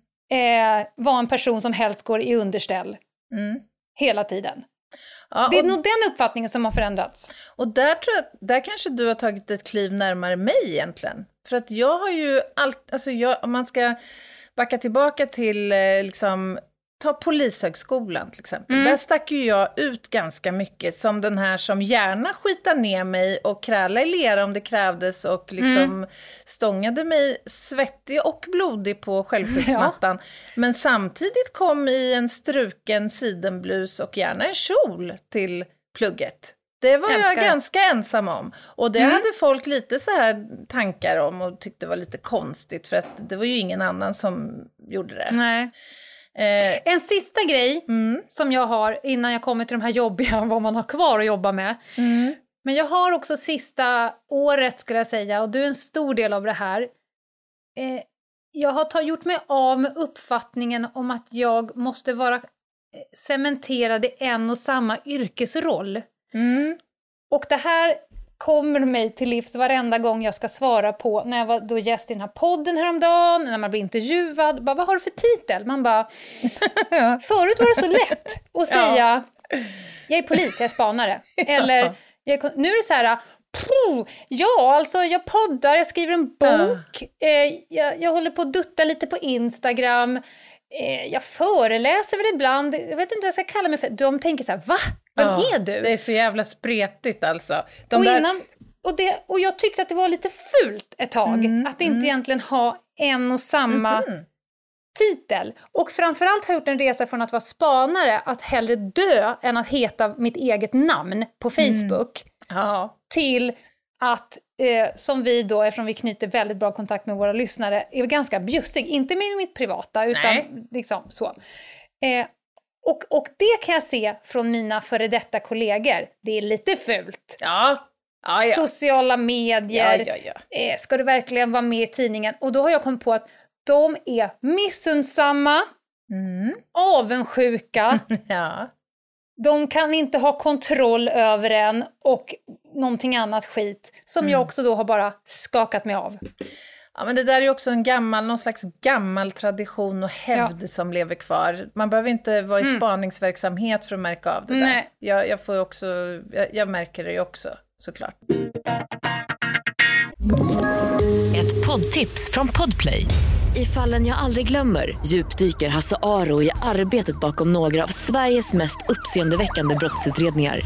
eh, vara en person som helst går i underställ Mm. hela tiden. Ja, Det är och, nog den uppfattningen som har förändrats. och där tror jag, där kanske du har tagit ett kliv närmare mig egentligen. För att jag har ju allt, alltså jag, om man ska backa tillbaka till eh, liksom, ta polishögskolan till exempel. Mm. Där stack ju jag ut ganska mycket som den här som gärna skitar ner mig och kräla i lera om det krävdes och liksom Mm. stångade mig svettig och blodig på självskyddsmattan. Men samtidigt kom i en struken sidenblus och gärna en kjol till plugget. Det var Älskar jag ganska ensam om. Och det Mm. hade folk lite så här tankar om och tyckte var lite konstigt för att det var ju ingen annan som gjorde det. Nej. Eh, En sista grej mm, som jag har innan jag kommer till de här jobbiga, vad man har kvar att jobba med. mm, Men jag har också sista året, skulle jag säga, och du är en stor del av det här. Eh, jag har ta, gjort mig av med uppfattningen om att jag måste vara eh, cementerad i en och samma yrkesroll. Mm. Och det här kommer mig till livs varenda gång jag ska svara på, när jag var då gäst i den här podden häromdagen, när man blir intervjuad, bara, vad har du för titel? Man bara, förut var det så lätt att säga, jag är polis, jag är spanare. Eller, är, nu är det så här, "Puh, ja, alltså jag poddar, jag skriver en bok, eh, jag, jag håller på att dutta lite på Instagram, eh, jag föreläser väl ibland, jag vet inte vad jag ska kalla mig för. De tänker så här, va? Vem Ja, är du? Det är så jävla spretigt alltså. De och, där- innan, och, det, och jag tyckte att det var lite fult ett tag, Mm, att inte mm. egentligen ha en och samma Mhm. titel. Och framförallt har jag gjort en resa från att vara spanare, att hellre dö än att heta mitt eget namn på Facebook, Ja. till att, eh, som vi då, eftersom vi knyter väldigt bra kontakt med våra lyssnare, är ganska bjussig. Inte med mitt privata, utan Nej. liksom så. Eh, och, och det kan jag se från mina före detta kollegor. Det är lite fult. Ja. Ja, ja. Sociala medier, ja, ja. eh, ska du verkligen vara med i tidningen? Och då har jag kommit på att de är missunnsamma, Mm. avundsjuka, ja. de kan inte ha kontroll över en och någonting annat skit som Mm. jag också då har bara skakat mig av. Ja, men det där är ju också en gammal, någon slags gammal tradition och hävd som lever kvar. Man behöver inte vara i Mm. spaningsverksamhet för att märka av det där. Nej. Jag, jag, får också, jag, jag märker det ju också, såklart. Ett poddtips från Podplay. I fallen jag aldrig glömmer djupdyker Hasse Aro i arbetet bakom några av Sveriges mest uppseendeväckande brottsutredningar.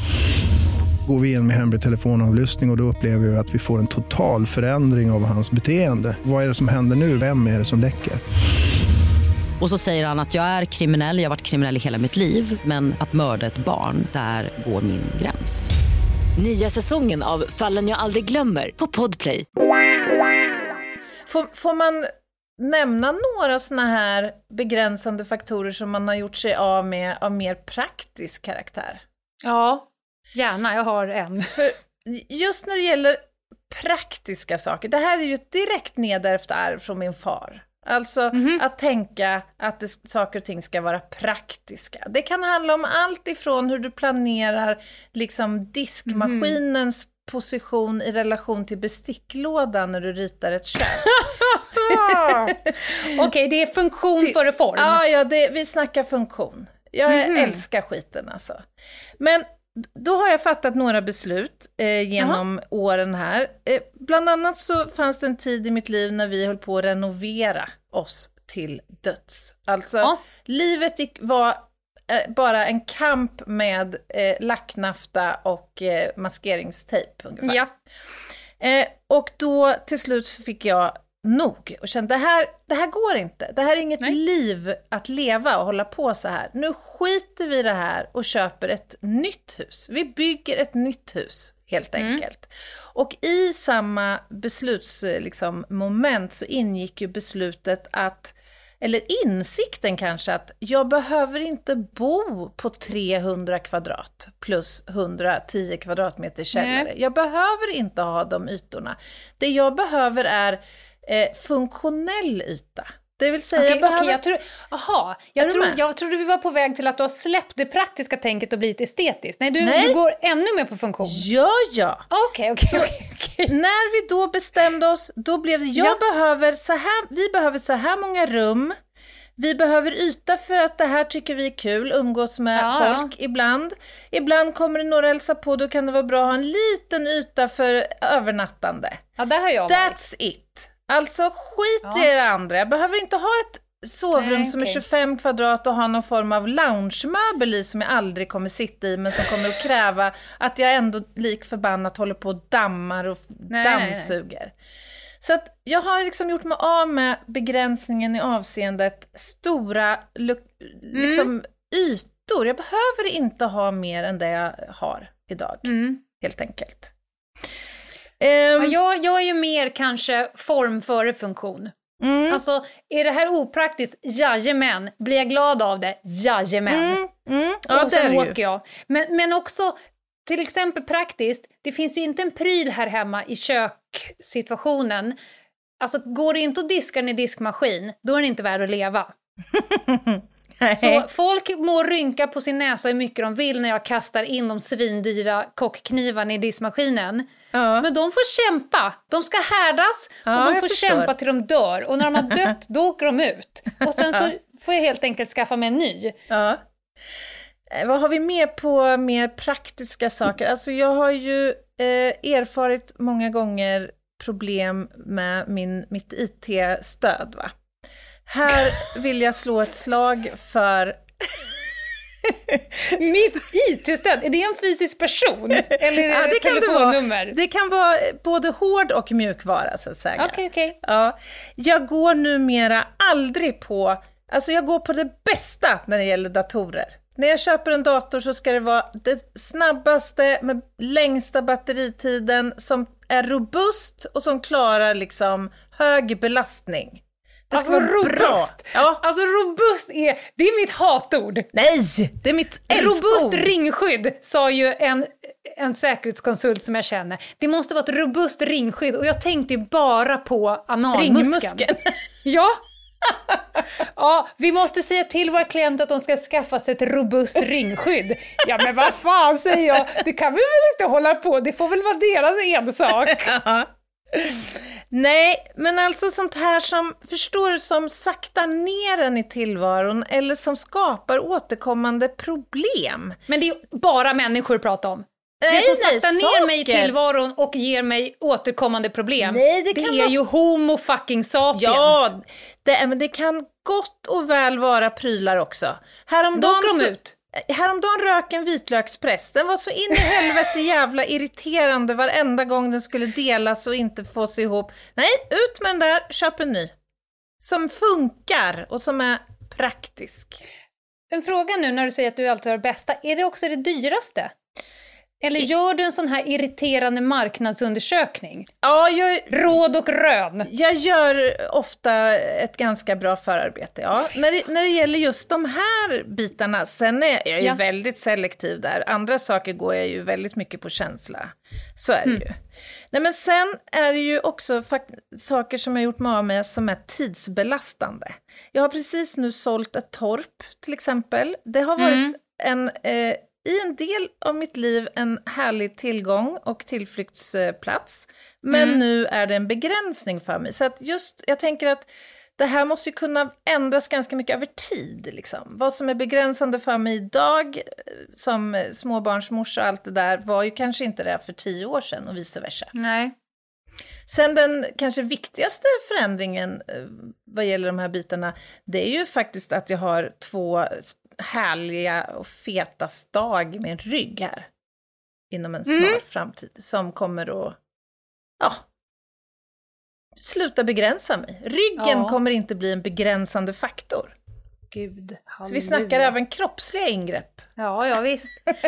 Går vi in med hemlig telefonavlyssning och, och då upplever vi att vi får en total förändring av hans beteende. Vad är det som händer nu? Vem är det som läcker? Och så säger han att jag är kriminell, jag har varit kriminell i hela mitt liv men att mörda ett barn, där går min gräns. Nya säsongen av Fallen jag aldrig glömmer på Podplay. Får, får man nämna några såna här begränsande faktorer som man har gjort sig av med av mer praktisk karaktär? Ja, gärna. Jag har en. För just när det gäller praktiska saker, det här är ju ett direkt nedärvt arv från min far. Alltså Mhm. att tänka att det, saker och ting ska vara praktiska. Det kan handla om allt ifrån hur du planerar liksom diskmaskinens position i relation till besticklådan när du ritar ett kök. Okej, det är funktion Till- före form. Ja, ja det, vi snackar funktion. Jag Mhm. älskar skiten alltså. Men då har jag fattat några beslut eh, genom åren här. Eh, bland annat så fanns det en tid i mitt liv när vi höll på att renovera oss till döds. Alltså, Ja. livet gick, var eh, bara en kamp med eh, lacknafta och eh, maskeringstejp ungefär. Ja. Eh, och då till slut så fick jag nog och kände det här, det här går inte. Det här är inget Nej. liv att leva och hålla på så här. Nu skiter vi i det här och köper ett nytt hus. Vi bygger ett nytt hus helt Mm. enkelt. Och i samma beslutsmoment liksom, moment så ingick ju beslutet att eller insikten kanske att jag behöver inte bo på 300 kvadrat plus 110 kvadratmeter källare. Nej. Jag behöver inte ha de ytorna. Det jag behöver är eh, funktionell yta. Det vill säga, Okej, jag behöver... okej, jag tror, aha, jag, med? jag trodde vi var på väg till att du har släppt det praktiska tänket och blivit estetiskt. Nej, du, Nej. du går ännu mer på funktion. Ja, ja. Okej, okej, okej, okej. När vi då bestämde oss, då blev det, jag Ja. behöver så här, vi behöver så här många rum, vi behöver yta för att det här tycker vi är kul, umgås med Ja, folk ibland. Ibland kommer det några hälsa på, då kan det vara bra att ha en liten yta för övernattande. Ja, där har jag varit. That's it. Alltså skit i Ja. det andra, jag behöver inte ha ett sovrum Nej, som är okej. 25 kvadrat och ha någon form av loungemöbel i som jag aldrig kommer sitta i men som kommer att kräva att jag ändå lik förbannat håller på och dammar och nej, nej. dammsuger. Så att jag har liksom gjort mig av med begränsningen i avseendet stora lu- liksom, ytor. Jag behöver inte ha mer än det jag har idag, Mm. helt enkelt. Ja, Ehm, jag, jag är ju mer kanske form före funktion. mm. Alltså, är det här opraktiskt? Jajamän. Blir jag glad av det? Jajamän. Mm, mm. Ja, och sen åker jag. Men, men också till exempel praktiskt, det finns ju inte en pryl här hemma i köksituationen. Alltså går det inte att diska den i diskmaskin, då är den inte värd att leva. Så folk må rynka på sin näsa hur mycket de vill när jag kastar in de svindyra kockknivarna i diskmaskinen. Ja. Men de får kämpa. De ska härdas Ja, och de får förstår. kämpa till de dör. Och när de har dött, då åker de ut. Och sen så får jag helt enkelt skaffa mig en ny. Ja. Eh, Vad har vi mer på mer praktiska saker? Alltså jag har ju eh, erfarit många gånger problem med min, mitt IT-stöd. Va? Här vill jag slå ett slag för... Mitt IT-stöd, är det en fysisk person? Eller är det Ja, det ett kan det vara. telefonnummer? Det kan vara både hård och mjukvara så att säga. Okej, okej. Ja, jag går numera aldrig på, alltså jag går på det bästa när det gäller datorer. När jag köper en dator så ska det vara det snabbaste med längsta batteritiden som är robust och som klarar liksom hög belastning. Det ska Alltså, vara bra. robust. Ja. Alltså robust är, det är mitt hatord. Nej, det är mitt älskord. Robust ringskydd, sa ju en, en säkerhetskonsult som jag känner. Det måste vara ett robust ringskydd och jag tänkte ju bara på analmuskeln. Ringmuskeln. Ja. Ja, vi måste säga till våra klienter att de ska skaffa sig ett robust ringskydd. Ja, men vad fan säger jag? Det kan vi väl inte hålla på, det får väl vara deras ensak. Ja. Nej, men alltså sånt här som, förstår du, som saktar ner en i tillvaron eller som skapar återkommande problem. Men det är bara människor pratar om. Det Nej, som nej, saktar ner mig i tillvaron och ger mig återkommande problem, Nej, det kan är vara ju homo fucking sapiens. Ja, det, men det kan gott och väl vara prylar också. Då Häromdagen, åker de ut. Eh, häromdagen rök en vitlökspress. Den var så in i helvete jävla irriterande varenda gång den skulle delas och inte fås ihop. Nej, ut med den där, köp en ny. Som funkar och som är praktisk. En fråga nu när du säger att du alltid har det bästa, är det också det dyraste? Eller gör du en sån här irriterande marknadsundersökning? Ja, jag, Råd och rön. Jag gör ofta ett ganska bra förarbete, ja. När det, när det gäller just de här bitarna, sen är jag ju Ja. väldigt selektiv där. Andra saker går jag ju väldigt mycket på känsla. Så är det Mm. ju. Nej men sen är det ju också saker som jag gjort mig av med som är tidsbelastande. Jag har precis nu sålt ett torp till exempel. Det har varit Mm. en, eh, i en del av mitt liv en härlig tillgång och tillflyktsplats. Men Mm. nu är det en begränsning för mig. Så att just, jag tänker att det här måste ju kunna ändras ganska mycket över tid. Liksom. Vad som är begränsande för mig idag eh, som småbarnsmorsa och allt det där var ju kanske inte det för tio år sedan och vice versa. Nej. Sen den kanske viktigaste förändringen eh, vad gäller de här bitarna, det är ju faktiskt att jag har två härliga och feta stag med en rygg här. Inom en snar Mm. framtid som kommer att, ja, sluta begränsa mig. Ryggen Ja. kommer inte bli en begränsande faktor. Gud, Så vi snackar även kroppsliga ingrepp. Ja, ja visst.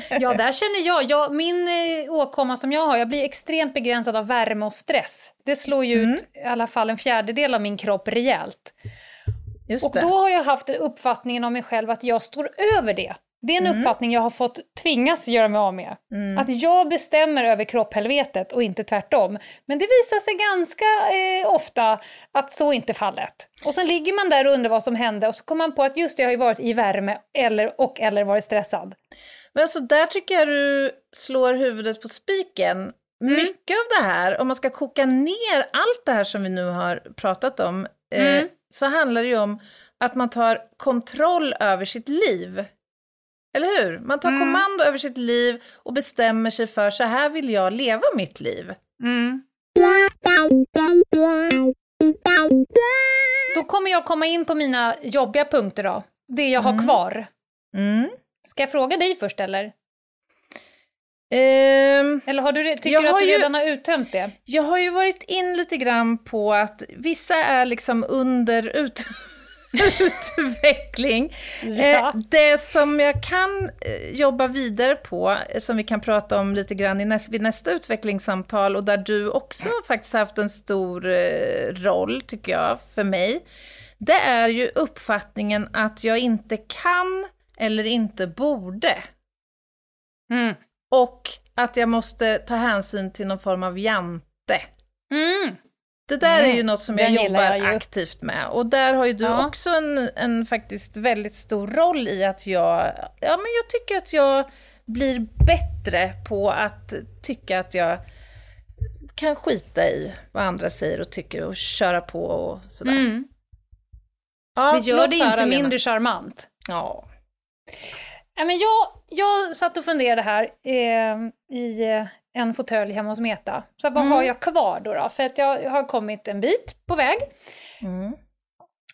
Ja, där känner jag, jag min eh, åkomma som jag har, jag blir extremt begränsad av värme och stress. Det slår ju Mm. ut i alla fall en fjärdedel av min kropp rejält. Just Och det. då har jag haft uppfattningen om mig själv att jag står över det. Det är en Mm. uppfattning jag har fått tvingas göra mig av med. Mm. Att jag bestämmer över kropphelvetet och inte tvärtom. Men det visar sig ganska eh, ofta att så inte är fallet. Och sen ligger man där och undrar vad som hände och så kommer man på att just det, jag har ju varit i värme eller, och eller varit stressad. Men alltså där tycker jag du slår huvudet på spiken. Mycket av det här, om man ska koka ner allt det här som vi nu har pratat om, eh, Mm. Så handlar det ju om att man tar kontroll över sitt liv. Eller hur? Man tar Mm. kommando över sitt liv och bestämmer sig för så här vill jag leva mitt liv. Då kommer jag komma in på mina jobbiga punkter då. Det jag har Mm. kvar. Mm. Ska jag fråga dig först eller? Ehm, Eller har du, tycker du att du ju- redan har uttömt det? Jag har ju varit in lite grann på att vissa är liksom under ut utveckling. Ja. Eh, det som jag kan eh, jobba vidare på, eh, som vi kan prata om lite grann i näst, vid nästa utvecklingssamtal och där du också faktiskt haft en stor eh, roll, tycker jag, för mig. Det är ju uppfattningen att jag inte kan eller inte borde. Mm. Och att jag måste ta hänsyn till någon form av jante. Mm. Det där är Mm, ju något som jag den jobbar jag aktivt med. Och där har ju du Ja. också en, en faktiskt väldigt stor roll i att jag, ja men jag tycker att jag blir bättre på att tycka att jag kan skita i vad andra säger och tycker och köra på och sådär. Mm. Ja, Det gör det inte mindre charmant. Ja. Ja, men jag, jag satt och funderade här eh, i en fåtölj hemma hos Meta. Så vad Mm. har jag kvar då, då? För att jag har kommit en bit på väg. Mm.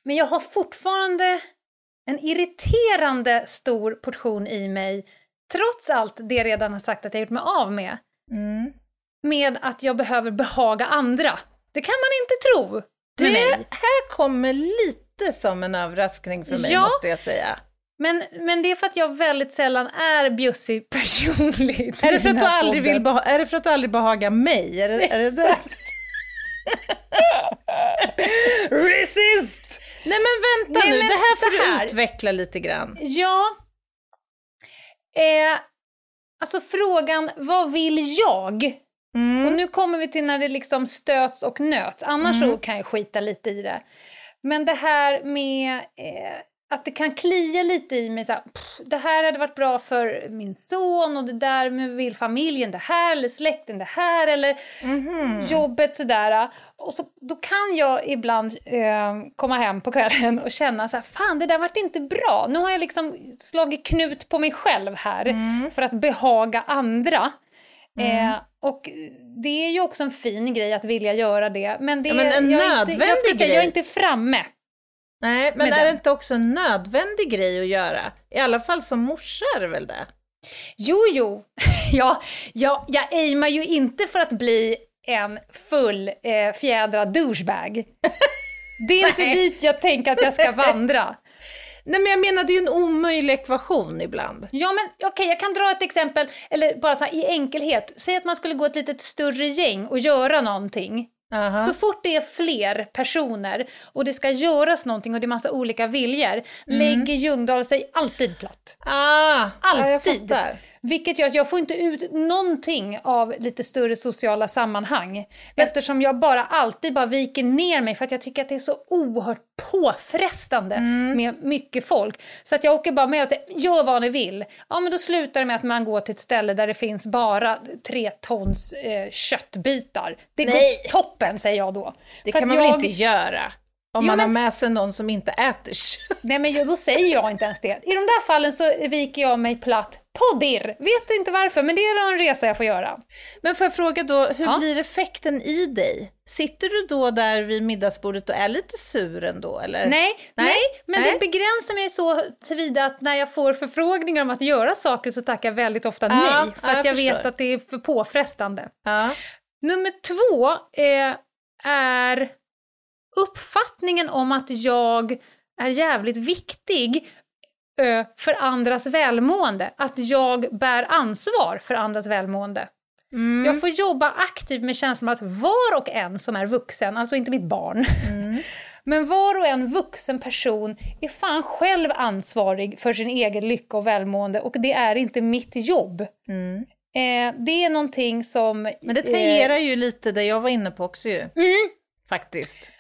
Men jag har fortfarande en irriterande stor portion i mig, trots allt det jag redan har sagt att jag gjort mig av med, Mm. med att jag behöver behaga andra. Det kan man inte tro Det mig. här kommer lite som en överraskning för mig Ja. måste jag säga. Men, men det är för att jag väldigt sällan är bjussig personligt. Är det, för att du aldrig vill beha- är det för att du aldrig behagar mig? Är det, är det? Exakt. Resist! Nej men vänta Nej, nu, men det här får här. du utveckla lite grann. Ja. Eh, alltså frågan, vad vill jag? Mm. Och nu kommer vi till när det liksom stöts och nöts. Annars Mm. så kan jag skita lite i det. Men det här med eh, att det kan klia lite i mig så här, pff, det här hade varit bra för min son och det där med vill familjen det här eller släkten det här eller Mhm. jobbet sådär. Och så, då kan jag ibland eh, komma hem på kvällen och känna så här, fan det där vart inte bra. Nu har jag liksom slagit knut på mig själv här Mm. för att behaga andra. Mm. Eh, och det är ju också en fin grej att vilja göra det. Men det Ja, men en jag är inte, jag, nödvändig ska grej. jag är inte framme. Nej, men är det den. inte också en nödvändig grej att göra? I alla fall som morsa är det väl det? Jo, jo. ja, ja, jag aimar ju inte för att bli en full eh, fjädrad douchebag. Det är inte dit jag tänker att jag ska vandra. Nej men jag menar det är ju en omöjlig ekvation ibland. Ja, men okej, jag kan dra ett exempel, eller bara så här i enkelhet. Säg att man skulle gå ett litet större gäng och göra någonting. Aha. Så fort det är fler personer och det ska göras någonting och det är massa olika viljor, lägger Ljungdahl sig alltid platt. ah, Ja, jag Alltid. fattar. Vilket gör att jag får inte ut någonting av lite större sociala sammanhang. Eftersom jag bara alltid bara viker ner mig för att jag tycker att det är så oerhört påfrestande med mycket folk. Så att jag åker bara med och säger, gör vad ni vill. Ja men då slutar det med att man går till ett ställe där det finns bara tre tons eh, köttbitar. Det Nej. går toppen säger jag då. Det För kan man jag- väl inte göra? Om Jo, man har men- med sig någon som inte äter kött. Nej men då säger jag inte ens det. I de där fallen så viker jag mig platt på dirr. Vet inte varför men det är en resa jag får göra. Men får jag fråga då, hur Ja. blir effekten i dig? Sitter du då där vid middagsbordet och är lite sur ändå eller? Nej, nej, men nej. det begränsar mig så tillvida att när jag får förfrågningar om att göra saker så tackar jag väldigt ofta Ja, nej. För ja, att jag jag vet förstår. att det är för påfrestande. Nummer två eh, är uppfattningen om att jag är jävligt viktig eh, för andras välmående. Att jag bär ansvar för andras välmående. Mm. Jag får jobba aktivt med känslan att var och en som är vuxen, alltså inte mitt barn, Mm. men var och en vuxen person är fan själv ansvarig för sin egen lycka och välmående och det är inte mitt jobb. Mm. Eh, det är någonting som... Men det eh, tangerar ju lite det jag var inne på också ju, mm, faktiskt.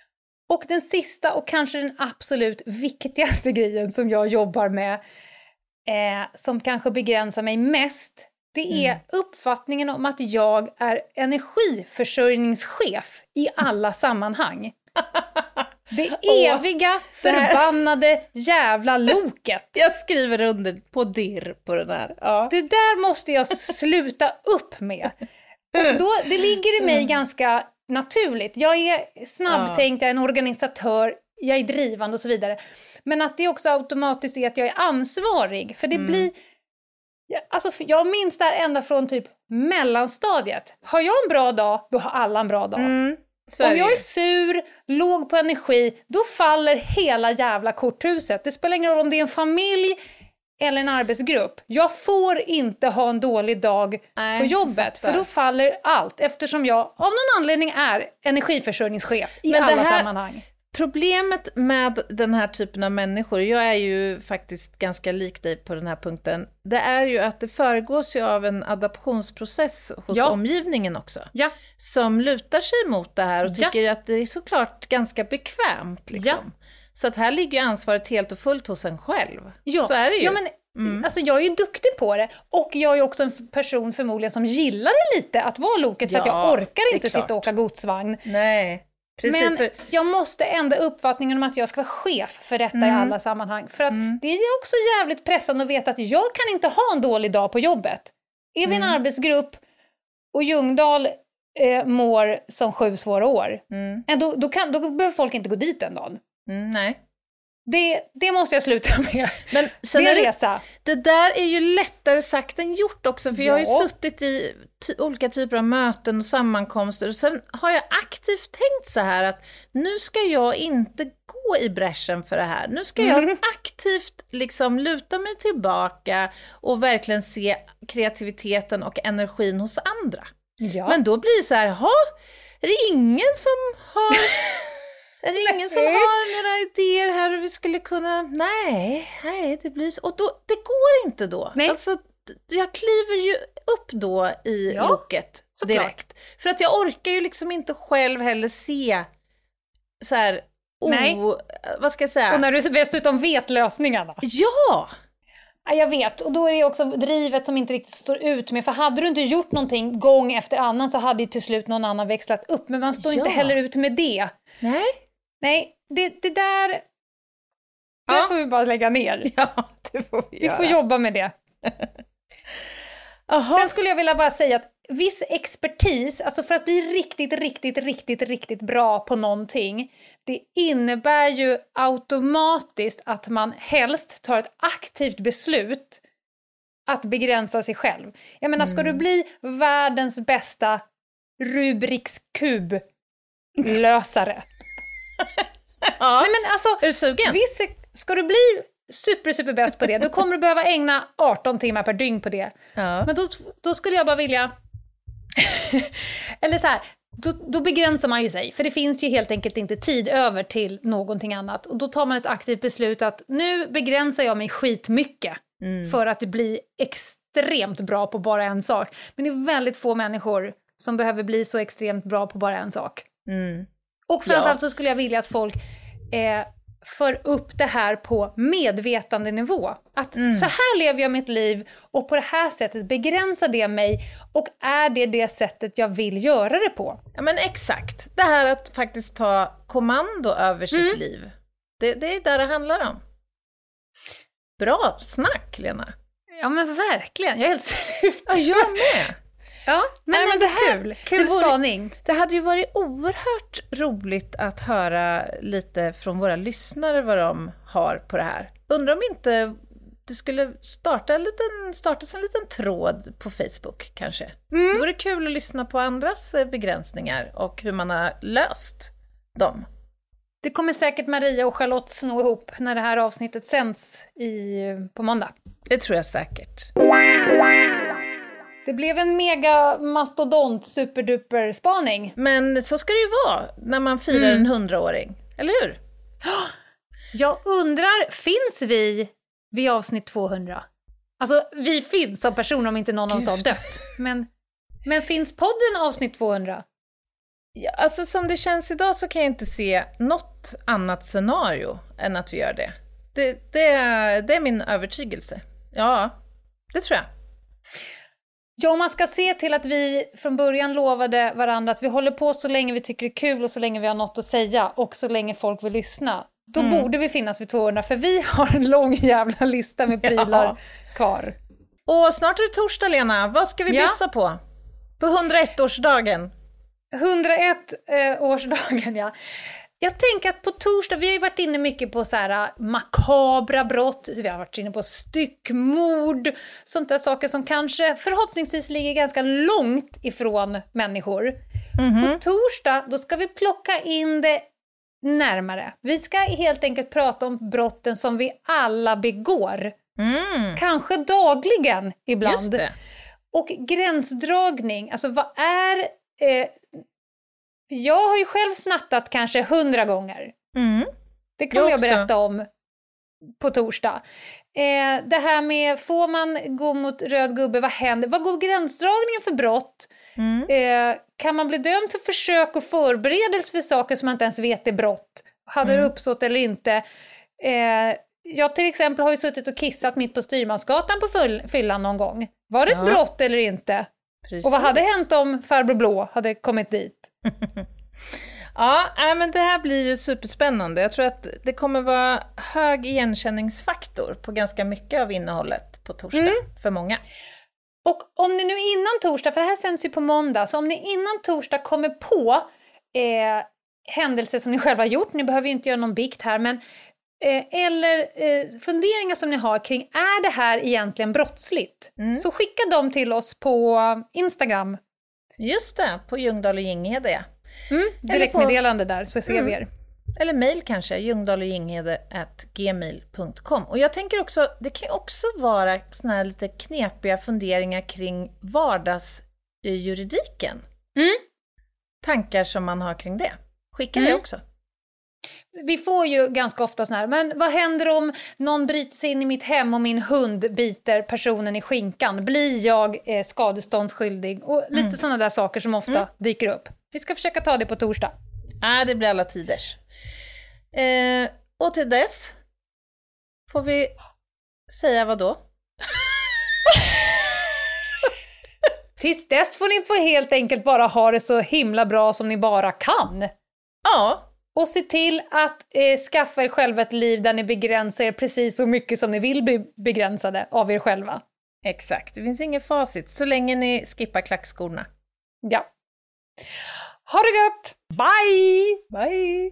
Och den sista och kanske den absolut viktigaste grejen som jag jobbar med, eh, som kanske begränsar mig mest, det är uppfattningen om att jag är energiförsörjningschef i alla sammanhang. Det eviga, förbannade jävla loket. Jag skriver under på dirr på den här. Ja. Det där måste jag sluta upp med. Och då, det ligger i mig ganska naturligt. Jag är snabbtänkt, jag är en organisatör, jag är drivande och så vidare. Men att det också automatiskt är att jag är ansvarig. För det Mm. blir... Alltså, jag minns det här ända från typ mellanstadiet. Har jag en bra dag, då har alla en bra dag. Mm, Om jag är sur, låg på energi, då faller hela jävla korthuset. Det spelar ingen roll om det är en familj eller en arbetsgrupp. Jag får inte ha en dålig dag Nej, på jobbet, för då faller allt eftersom jag av någon anledning är energiförsörjningschef i Men alla här- sammanhang. Problemet med den här typen av människor, jag är ju faktiskt ganska lik dig på den här punkten, det är ju att det föregås ju av en adaptionsprocess hos Ja. omgivningen också. Ja. Som lutar sig mot det här och Ja. tycker att det är såklart ganska bekvämt. Liksom. Så att här ligger ju ansvaret helt och fullt hos en själv. Ja. Så är det ju. Ja, men, Mm. alltså, jag är ju duktig på det och jag är också en person förmodligen som gillar det lite, att vara loket, för att Ja, jag orkar inte sitta och åka godsvagn. Nej, precis. Men för, jag måste ändra uppfattningen om att jag ska vara chef för detta i Mm. alla sammanhang. För att Mm. det är också jävligt pressande att veta att jag kan inte ha en dålig dag på jobbet. Är vi en Mm. arbetsgrupp och Ljungdahl eh, mår som sju svåra år, mm, eh, då, då, kan, då behöver folk inte gå dit den dagen. Mm, nej. Det, det måste jag sluta med. Men sen det är en det, resa. det där är ju lättare sagt än gjort också, för jag har ju Ja. suttit i ty- olika typer av möten och sammankomster och sen har jag aktivt tänkt så här att nu ska jag inte gå i bräschen för det här. Nu ska jag Mm. aktivt liksom luta mig tillbaka och verkligen se kreativiteten och energin hos andra. Ja. Men då blir det så här, ha, är det ingen som har... Är det ingen som har några idéer här hur vi skulle kunna... Nej, nej, det blir så... Och då, det går inte då. Nej. Alltså, jag kliver ju upp då i Ja, loket direkt. För att jag orkar ju liksom inte själv heller se så här... Nej. Oh, vad ska jag säga? Och när du dessutom vet lösningarna. Ja! Ja, jag vet, och då är det också drivet som inte riktigt står ut med. För hade du inte gjort någonting gång efter annan så hade ju till slut någon annan växlat upp. Men man står inte Ja. heller ut med det. Nej. Nej, det, det där... Det Ja. får vi bara lägga ner. Ja, det får vi, Vi göra. får jobba med det. Sen skulle jag vilja bara säga att viss expertis, alltså för att bli riktigt, riktigt, riktigt, riktigt bra på någonting, det innebär ju automatiskt att man helst tar ett aktivt beslut att begränsa sig själv. Jag menar, ska du bli världens bästa Rubiks kub-lösare? ja. Nej men alltså, Är du sugen? viss, ska du bli super, super bäst på det, då kommer du behöva ägna 18 timmar per dygn på det. Ja. Men då, då skulle jag bara vilja... Eller så här, då, då begränsar man ju sig, för det finns ju helt enkelt inte tid över till någonting annat. Och då tar man ett aktivt beslut att nu begränsar jag mig skitmycket Mm. för att bli extremt bra på bara en sak. Men det är väldigt få människor som behöver bli så extremt bra på bara en sak. Mm. Och framförallt så skulle jag vilja att folk eh, för upp det här på medvetandenivå. Att Mm. så här lever jag mitt liv och på det här sättet begränsar det mig och är det det sättet jag vill göra det på? Ja men exakt. Det här att faktiskt ta kommando över sitt Mm. liv. Det, det är där det handlar om. Bra snack Lena. Ja men verkligen, jag är helt slut. Ja, jag med. Ja, men, Nej, men det här- kul. Kul det vore- spaning. Det hade ju varit oerhört roligt att höra lite från våra lyssnare vad de har på det här. Undrar om inte det skulle starta en liten, startas en liten tråd på Facebook kanske. Mm. Det vore kul att lyssna på andras eh, begränsningar och hur man har löst dem. Det kommer säkert Maria och Charlotte sno ihop när det här avsnittet sänds i, på måndag. Det tror jag säkert. Det blev en mega mastodont superduper spaning. Men så ska det ju vara när man firar Mm. en hundraåring, eller hur? Jag undrar, finns vi vid avsnitt 200? Alltså, vi finns som personer om inte någon av oss har dött. Men, men finns podden avsnitt 200? Ja, alltså som det känns idag så kan jag inte se något annat scenario än att vi gör det. Det, det, är, det är min övertygelse. Ja, det tror jag. Ja, om man ska se till att vi från början lovade varandra att vi håller på så länge vi tycker det är kul och så länge vi har något att säga och så länge folk vill lyssna. Då Mm. borde vi finnas vid 200 för vi har en lång jävla lista med prylar Ja. kvar. Och snart är det torsdag Lena, vad ska vi Ja. bjussa på? På 101-årsdagen. 101 eh, årsdagen ja. Jag tänker att på torsdag, vi har ju varit inne mycket på så här äh, makabra brott, vi har varit inne på styckmord, sånt där saker som kanske förhoppningsvis ligger ganska långt ifrån människor. Mhm. På torsdag, då ska vi plocka in det närmare. Vi ska helt enkelt prata om brotten som vi alla begår. Mm. Kanske dagligen ibland. Och gränsdragning, alltså vad är... Eh, jag har ju själv snattat kanske hundra gånger. Mm. Det kommer Jag jag, berätta om på torsdag. Eh, det här med, får man gå mot röd gubbe, vad händer? Vad går gränsdragningen för brott? Mm. Eh, kan man bli dömd för försök och förberedelse för saker som man inte ens vet är brott? Hade Mm. det uppstått eller inte? Eh, jag till exempel har ju suttit och kissat mitt på Styrmansgatan på fyll- fyllan någon gång. Var det ett Ja. brott eller inte? Precis. Och vad hade hänt om farbror Blå hade kommit dit? Ja, men det här blir ju superspännande. Jag tror att det kommer vara hög igenkänningsfaktor på ganska mycket av innehållet på torsdag, Mm. för många. Och om ni nu innan torsdag, för det här sänds ju på måndag, så om ni innan torsdag kommer på eh, händelser som ni själva har gjort, ni behöver ju inte göra någon bikt här, men eller eh, funderingar som ni har kring, är det här egentligen brottsligt? Mm. Så skicka dem till oss på Instagram. Just det, på Ljungdahl och Ginghede ja. Mm, direktmeddelande där, så ser Mm. vi er. Eller mejl kanske, ljungdahloginghede.gmail.com. Och jag tänker också, det kan ju också vara såna här lite knepiga funderingar kring vardagsjuridiken. Mm. Tankar som man har kring det. Skicka det Mm. också. Vi får ju ganska ofta sån här, men vad händer om någon bryter sig in i mitt hem och min hund biter personen i skinkan? Blir jag eh, skadeståndsskyldig? Och lite Mm. sådana där saker som ofta Mm. dyker upp. Vi ska försöka ta det på torsdag. Nej, det blir alla tiders. Eh, och till dess får vi säga vad då? Tills dess får ni få helt enkelt bara ha det så himla bra som ni bara kan. Ja, Och se till att eh, skaffa er själva ett liv där ni begränsar er precis så mycket som ni vill bli begränsade av er själva. exakt. Det finns inget facit så länge ni skippar klackskorna. Ja. Ha det gött! Bye! Bye!